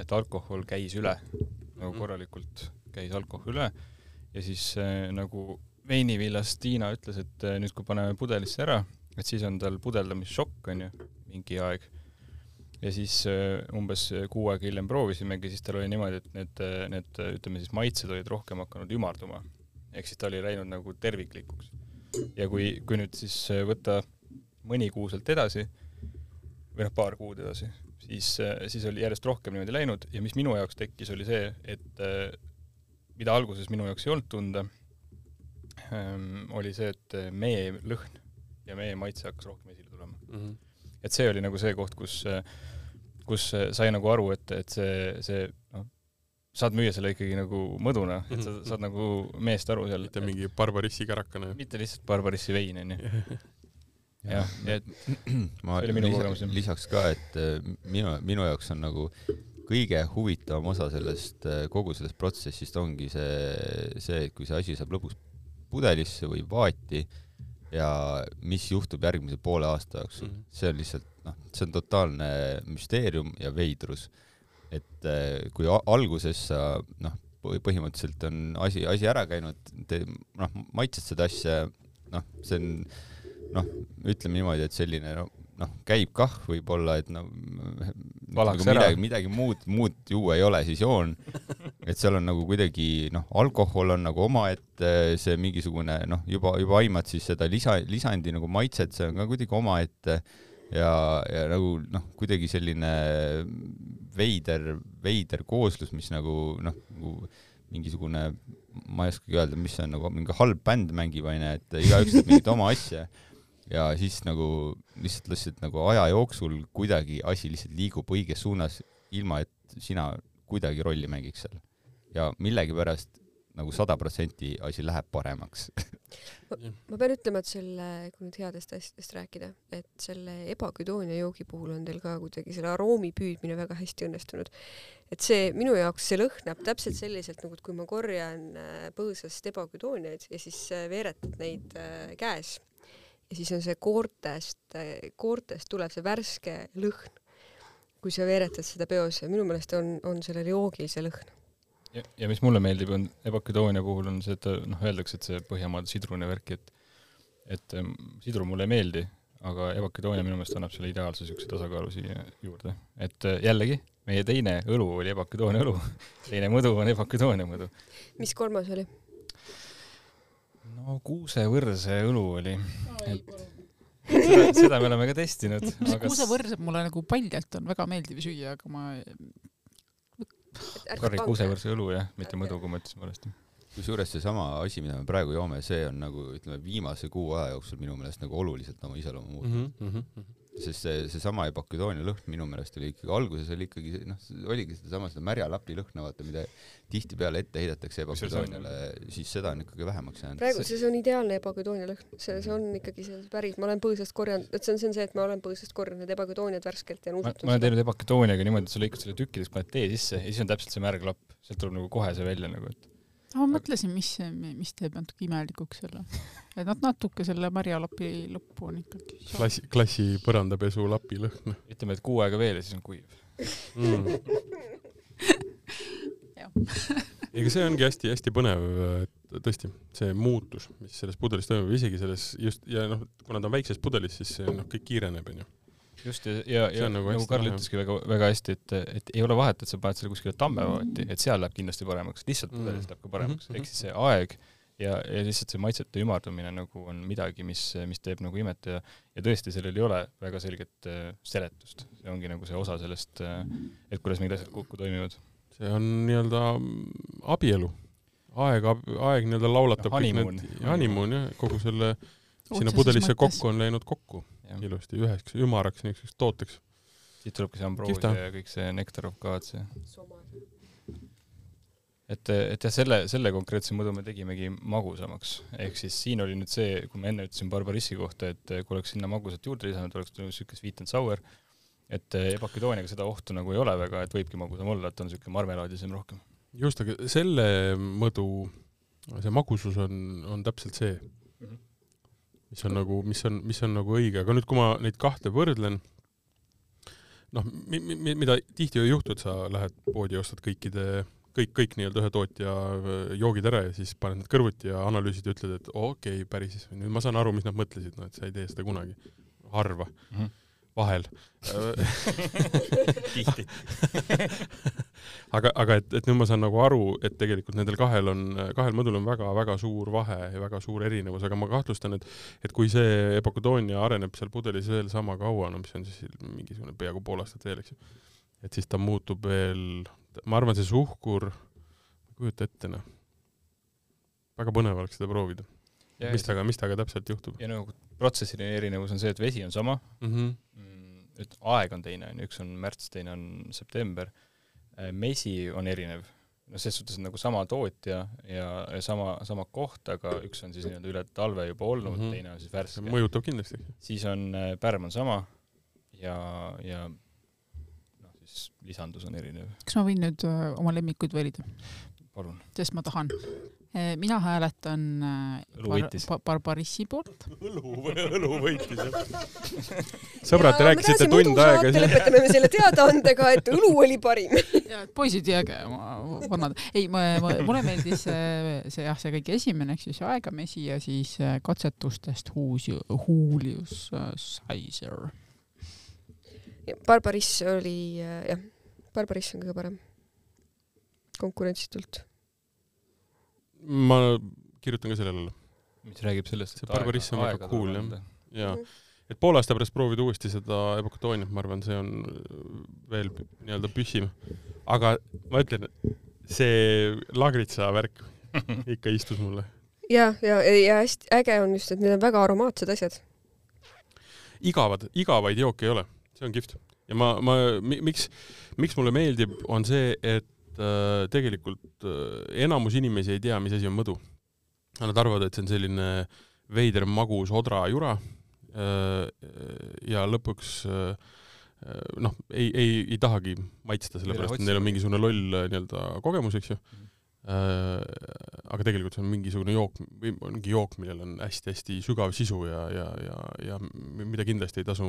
et alkohol käis üle, nagu mhm. korralikult käis alkohol üle ja siis äh, nagu veinivillas Tiina ütles, et äh, nüüd, kui paneme pudelisse ära, et siis on tal pudeldamisšokk, onju, mingi aeg. ja siis umbes kuu aega hiljem proovisimegi, siis tal oli niimoodi, et need, need ütleme siis maitsed olid rohkem hakanud ümarduma ehk siis ta oli läinud nagu terviklikuks. ja kui, kui nüüd siis äh, võtta mõni kuu sealt edasi või noh, paar kuud edasi, siis, äh, siis oli järjest rohkem niimoodi läinud ja mis minu jaoks tekkis, oli see, et äh, mida alguses minu jaoks ei olnud tunda, ähm, oli see, et mee lõhn ja mee maitse hakkas rohkem esile tulema mm. -hmm. et see oli nagu see koht, kus, kus sai nagu aru, et, et see, see noh, saad müüa selle ikkagi nagu mõduna, et sa mhm. saad nagu meest aru seal. mitte mingi barbarissi kärakene. mitte lihtsalt barbarissi vein, onju. jah, et ma lisa, lisaks ka, et äh, minu, minu jaoks on nagu kõige huvitavam osa sellest, äh, kogu sellest protsessist ongi see, see, et kui see asi saab lõpuks pudelisse või vaati ja mis juhtub järgmise poole aasta jooksul mm, -hmm. see on lihtsalt noh, see on totaalne müsteerium ja veidrus et äh, kui alguses sa noh, põhimõtteliselt on asi, asi ära käinud, noh, maitsed seda asja, noh, see on noh, ütleme niimoodi, et selline noh, noh, käib kah võib-olla, et no nagu midagi, midagi muud, muud juua ei ole, siis joon. et seal on nagu kuidagi noh, alkohol on nagu omaette, see mingisugune noh, juba, juba aimad siis seda lisa, lisandi nagu maitset, see on ka kuidagi omaette. Ja, ja nagu noh, kuidagi selline veider, veider kooslus, mis nagu noh, nagu mingisugune, ma ei oskagi öelda, mis see on, nagu mingi halb bänd mängib, onju, et igaüks teeb mingit oma asja ja siis nagu lihtsalt lihtsalt nagu aja jooksul kuidagi asi lihtsalt liigub õiges suunas ilma et sina kuidagi rolli mängiks seal. ja millegipärast nagu sada protsenti asi läheb paremaks ma pean ütlema, et selle, kui nüüd headest asjadest rääkida, et selle ebaküdoonia joogi puhul on teil ka kuidagi selle aroomi püüdmine väga hästi õnnestunud. et see minu jaoks, see lõhnab täpselt selliselt nagu, kui ma korjan äh, põõsast ebaküdooniaid ja siis äh, veeretad neid äh, käes ja siis on see koortest, koortest tuleb see värske lõhn, kui sa veeretad seda peos ja minu meelest on, on sellel joogil see lõhn ja, ja mis mulle meeldib, on ebaküdoonia puhul on see, et noh, öeldakse, et see Põhjamaade sidrun ja värk, et et sidrun mulle ei meeldi, aga ebaküdoonia minu meelest annab selle ideaalse niisuguse tasakaalu siia juurde. et äh, jällegi, meie teine õlu oli ebaküdoonia õlu, teine mõdu on ebaküdoonia mõdu. mis kolmas oli? No kuusevõrse õlu oli. et seda, seda me oleme ka testinud. kuusevõrsed mulle nagu paljalt on väga meeldiv süüa, aga ma Karri kuusevõrse õlu jah, mitte mõdu, kui ma ütlesin valesti. kusjuures seesama asi, mida me praegu joome, see on nagu ütleme, viimase kuu aja jooksul minu meelest nagu oluliselt oma iseloomu muutnud mm. -hmm sest see, seesama ebaküdoonia lõhn minu meelest oli ikkagi, alguses oli ikkagi noh, oligi sedasama seda märja lapi lõhna, vaata, mida tihtipeale ette heidetakse ebaküdooniale, siis seda on ikkagi vähemaks jäänud. praegu see on ideaalne ebaküdoonia lõhn, see, see on ikkagi see päris, ma olen põõsast korjanud, et see on, see on see, et ma olen põõsast korjanud ebaküdooniad värskelt ja nuusutanud. ma olen teinud ebaküdooniaga niimoodi, et sa lõikad selle tükkideks, paned tee sisse ja siis on täpselt see märg lapp, sealt tuleb nagu kohe see välja nagu, et ma mõtlesin, mis, mis teeb natuke imelikuks selle, et nad natuke selle marjalapi lõppu on ikkagi. klassi, klassi põrandapesu lapi lõhn. ütleme, et kuu aega veel ja siis on kuiv mm. ega see ongi hästi-hästi põnev, et tõesti, see muutus, mis selles pudelis toimub, isegi selles just ja noh, kuna ta on väikses pudelis, siis see noh, kõik kiireneb, onju just ja, ja, ja nagu, nagu Karl ütleski väga, väga hästi, et, et ei ole vahet, et sa paned selle kuskile tammevaati, et seal läheb kindlasti paremaks, lihtsalt pudelis mm. läheb ka paremaks. Mm, -hmm. ehk siis see aeg ja, ja lihtsalt see maitsete ümardumine nagu on midagi, mis, mis teeb nagu imet ja, ja tõesti, sellel ei ole väga selget äh, seletust, see ongi nagu see osa sellest äh,, et kuidas mingid asjad kokku toimivad. see on nii-öelda abielu, aeg, aeg nii-öelda laulatab no, honeymoon, honeymoon jah, kogu selle sinna pudelisse kokku on läinud kokku ilusti üheks ümaraks niisuguseks tooteks. siit tulebki see ambroosia ja kõik see nektar of God, see. et, et jah, selle, selle konkreetse mõõdu me tegimegi magusamaks, ehk siis siin oli nüüd see, kui ma enne ütlesin Barbarissi kohta, et kui oleks sinna magusat juurde lisanud, oleks tulnud niisugune sweet and sour, et ebakidooniaga seda ohtu nagu ei ole väga, et võibki magusam olla, et on niisugune marmelaadisem rohkem. just, aga selle mõõdu, see magusus on, on täpselt see mis on nagu, mis on, mis on nagu õige, aga nüüd, kui ma neid kahte võrdlen, noh, mi-, mi-, mida tihti ei juhtu, et sa lähed poodi ja ostad kõikide, kõik, kõik nii-öelda ühe tootja äh, joogid ära ja siis paned need kõrvuti ja analüüsid ja ütled, et okei okay,, päris, nüüd ma saan aru, mis nad mõtlesid, no et sa ei tee seda kunagi. harva mm. -hmm vahel tihti aga, aga et, et nüüd ma saan nagu aru, et tegelikult nendel kahel on, kahel mõõdul on väga-väga suur vahe ja väga suur erinevus, aga ma kahtlustan, et et kui see epokadoonia areneb seal pudelis veel sama kaua, no mis on siis mingisugune peaaegu pool aastat veel, eks ju, et siis ta muutub veel, ma arvan, see suhkur, kujuta ette, noh. väga põnev oleks seda proovida. Mis temaga, mis temaga täpselt juhtub? ja nagu protsessiline erinevus on see, et vesi on sama mhm. mm, -hmm. et aeg on teine, on ju, üks on märts, teine on september Äh, mesi on erinev, no ses suhtes nagu sama tootja ja, ja sama, sama koht, aga üks on siis nii-öelda üle talve juba olnud mm, -hmm. teine on siis värske. mõjutab kindlasti. siis on, äh, pärm on sama ja, ja noh, siis lisandus on erinev. kas ma võin nüüd äh, oma lemmikuid valida? palun. sest ma tahan mina hääletan eh, bar bar Barbarissi poolt. õlu, õlu võitis jah. sõbrad, te rääkisite tund aega. lõpetame me selle teadaandega, et õlu oli parim. ja, et poisid, jääge oma vanad. ei, mulle meeldis see, see jah, see kõige esimene, ehk siis Aegamesi ja siis eh, katsetustest Huus, Julius Caesar. Barbariss oli jah, Barbariss on kõige parem konkurentsitult ma kirjutan ka sellele alla. mis räägib sellest, et see Barbariss on väga cool jah, jaa. et poole aasta pärast proovida uuesti seda Ebokatooniat, ma arvan, see on veel nii-öelda püsim. aga ma ütlen, see lagritsa värk ikka istus mulle. ja, ja, ja hästi äge on just, et need on väga aromaatsed asjad. igavad, igavaid jooke ei ole, see on kihvt ja ma, ma, miks, miks mulle meeldib, on see, et äh, tegelikult äh, enamus inimesi ei tea, mis asi on mõdu. Nad arvavad, et see on selline veider magus odra jura äh, ja lõpuks äh, noh, ei, ei, ei tahagi maitsta, sellepärast et neil on mingisugune loll nii-öelda kogemus, eks ju aga tegelikult see on mingisugune jook või mingi jook, millel on hästi-hästi sügav sisu ja, ja, ja, ja mida kindlasti ei tasu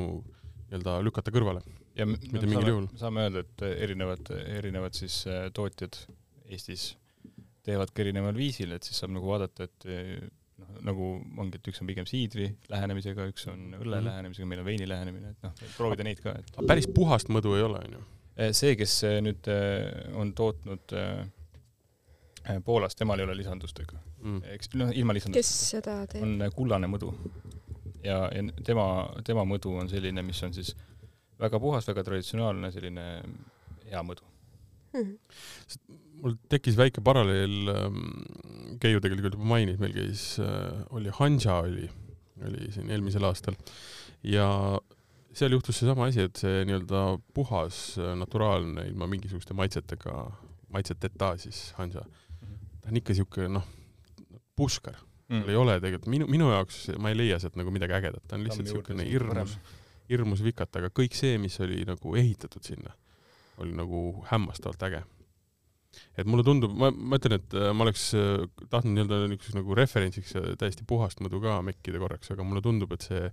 nii-öelda lükata kõrvale. ja mitte mingil juhul. saame öelda, et erinevad, erinevad siis äh, tootjad Eestis teevad ka erineval viisil, et siis saab nagu vaadata, et äh, noh, nagu ongi, et üks on pigem siidri lähenemisega, üks on õlle mm lähenemisega, meil on veini lähenemine, et noh, proovida neid ka, et päris puhast mõdu ei ole, on ju? Äh, see, kes nüüd on tootnud Poolast, temal ei ole lisandustega mm.. eks noh, ilma lisandustega. kes seda teeb? on kullane mõdu ja, ja tema, tema mõdu on selline, mis on siis väga puhas, väga traditsionaalne, selline hea mõdu mm. -hmm. mul tekkis väike paralleel ähm,, Keiu tegelikult juba mainis, meil käis äh,, oli Hanja oli, oli siin eelmisel aastal ja seal juhtus seesama asi, et see nii-öelda puhas, äh, naturaalne, ilma mingisuguste maitsetega, maitseteta siis Hanja, ta on ikka siuke noh, puškar mm.. ei ole tegelikult, minu, minu jaoks ma ei leia sealt nagu midagi ägedat, ta on lihtsalt niisugune hirmus, hirmus vikat, aga kõik see, mis oli nagu ehitatud sinna, oli nagu hämmastavalt äge. et mulle tundub, ma, ma ütlen, et äh, ma oleks äh, tahtnud nii-öelda niisuguseks nagu referentsiks täiesti puhast mõdu ka mekkida korraks, aga mulle tundub, et see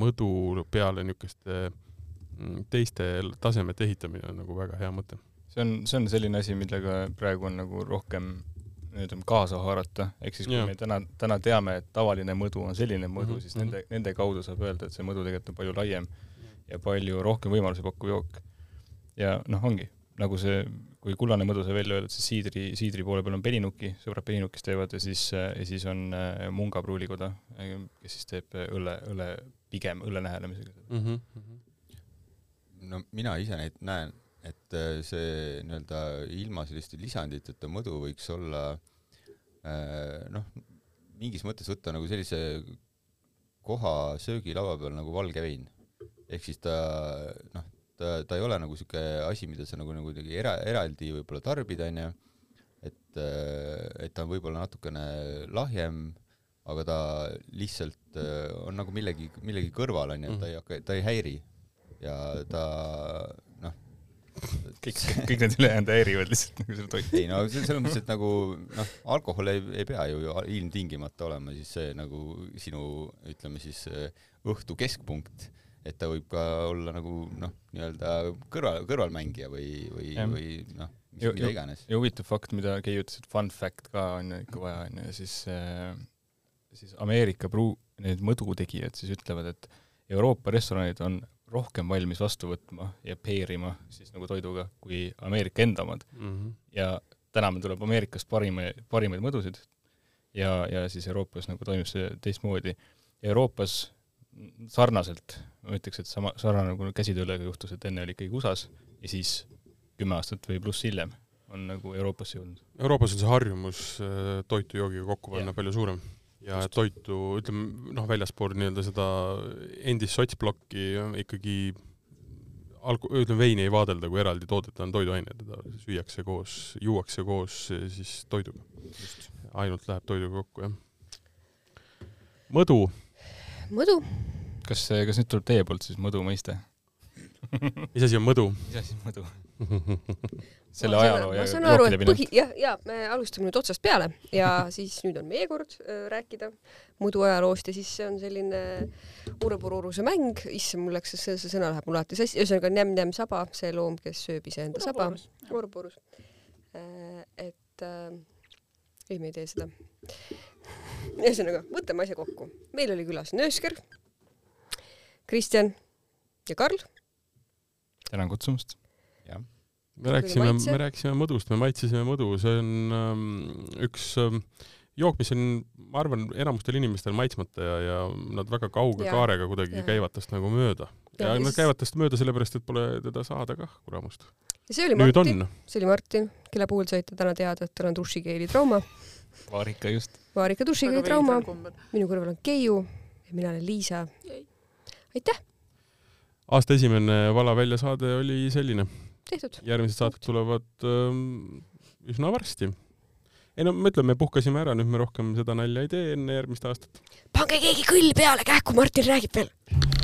mõdu peale niisuguste mm, teiste tasemete ehitamine on nagu väga hea mõte. see on, see on selline asi, millega praegu on nagu rohkem ütleme, kaasa haarata, ehk siis kui ja. me täna, täna teame, et tavaline mõdu on selline mõdu mm, -hmm. siis mhm. nende, nende kaudu saab öelda, et see mõdu tegelikult on palju laiem ja palju rohkem võimalusi pakkuv jook. ja noh, ongi, nagu see, kui kullane mõdu sai välja öeldud, siis siidri, siidri poole peal on peninuki, sõbrad peninukist teevad ja siis, ja siis on äh, Munga pruulikoda, kes siis teeb õlle, õlle, pigem õlle lähenemisega mm. -hmm. no mina ise neid näen et äh, see nii-öelda ilma selliste lisanditeta mõdu võiks olla äh, noh, mingis mõttes võtta nagu sellise koha söögilaua peal nagu valge vein. ehk siis ta noh, ta, ta ei ole nagu siuke asi, mida sa nagu, nagu kuidagi era, eraldi võib-olla tarbid, onju, et, äh, et ta on võib-olla natukene lahjem, aga ta lihtsalt on nagu millegi, millegi kõrval, onju, et ta ei hakka, ta ei häiri. Ja ta kõik, kõik need ülejäänud häirivad lihtsalt nagu selle toitu. ei no selles mõttes, et nagu noh, alkohol ei, ei pea ju ilmtingimata olema siis see nagu sinu ütleme siis õhtu keskpunkt, et ta võib ka olla nagu noh, nii-öelda kõrval, kõrvalmängija või, või, või noh, mis mida iganes. ja huvitav fakt, mida Kei ütles, et fun fact ka on ju ikka vaja, on ju, siis äh, siis Ameerika pruu-, need mõdutegijad siis ütlevad, et Euroopa restoranid on rohkem valmis vastu võtma ja peerima siis nagu toiduga kui Ameerika enda omad mm. -hmm. ja täna meil tuleb Ameerikast parima, parimaid mõdusid ja, ja siis Euroopas nagu toimub see teistmoodi. Euroopas sarnaselt, ma ütleks, et sama, sarnane nagu käsitöölega juhtus, et enne oli ikkagi USA-s ja siis kümme aastat või pluss hiljem on nagu Euroopasse jõudnud. Euroopas on see harjumus äh, toitu joogiga kokku panna palju suurem ja Just. toitu, ütleme noh, väljaspool nii-öelda seda endist sotsplokki ikkagi alko-, ütleme veini ei vaadelda kui eraldi toodet, ta on toiduaine, teda süüakse koos, juuakse koos siis toiduga. ainult läheb toiduga kokku, jah. mõdu. mõdu. kas, kas nüüd tuleb teie poolt siis mõdu mõiste mis asi on mõdu? mis asi on mõdu selle ajaloo ja aru, et põhi, jah, ja me alustame nüüd otsast peale ja siis nüüd on meie kord äh, rääkida muidu ajaloost ja siis see on selline urepururuse mäng, issand, mul läks see, see sõna läheb mul alati sassi, ühesõnaga nämm-nämm saba, see loom, kes sööb iseenda saba, urepurus äh,. et äh, ei, me ei tee seda. ühesõnaga, võtame asja kokku. meil oli külas Nöösker, Kristjan ja Karl. tänan kutsumast me rääkisime, me rääkisime mõdust, me maitsesime mõdu, see on ähm, üks ähm, jook, mis on, ma arvan, enamustel inimestel maitsmata ja, ja nad väga kauge ja. kaarega kuidagi ja. käivad tast nagu mööda. ja, ja nad käivad tast mööda sellepärast, et pole teda saada kah, kuramust. ja see oli Nüüd Martin, see oli Martin, kelle puhul saite täna teada, et tal on dušikeeli trauma. Vaarika just. Vaarika dušikeeli trauma, minu kõrval on Keiu ja mina olen Liisa. aitäh! aasta esimene Vala välja saade oli selline. Tehtud. järgmised saated tulevad ähm, üsna varsti. ei no ma ütlen, me puhkasime ära, nüüd me rohkem seda nalja ei tee enne järgmist aastat. pange keegi kõll peale, kähku Martin räägib veel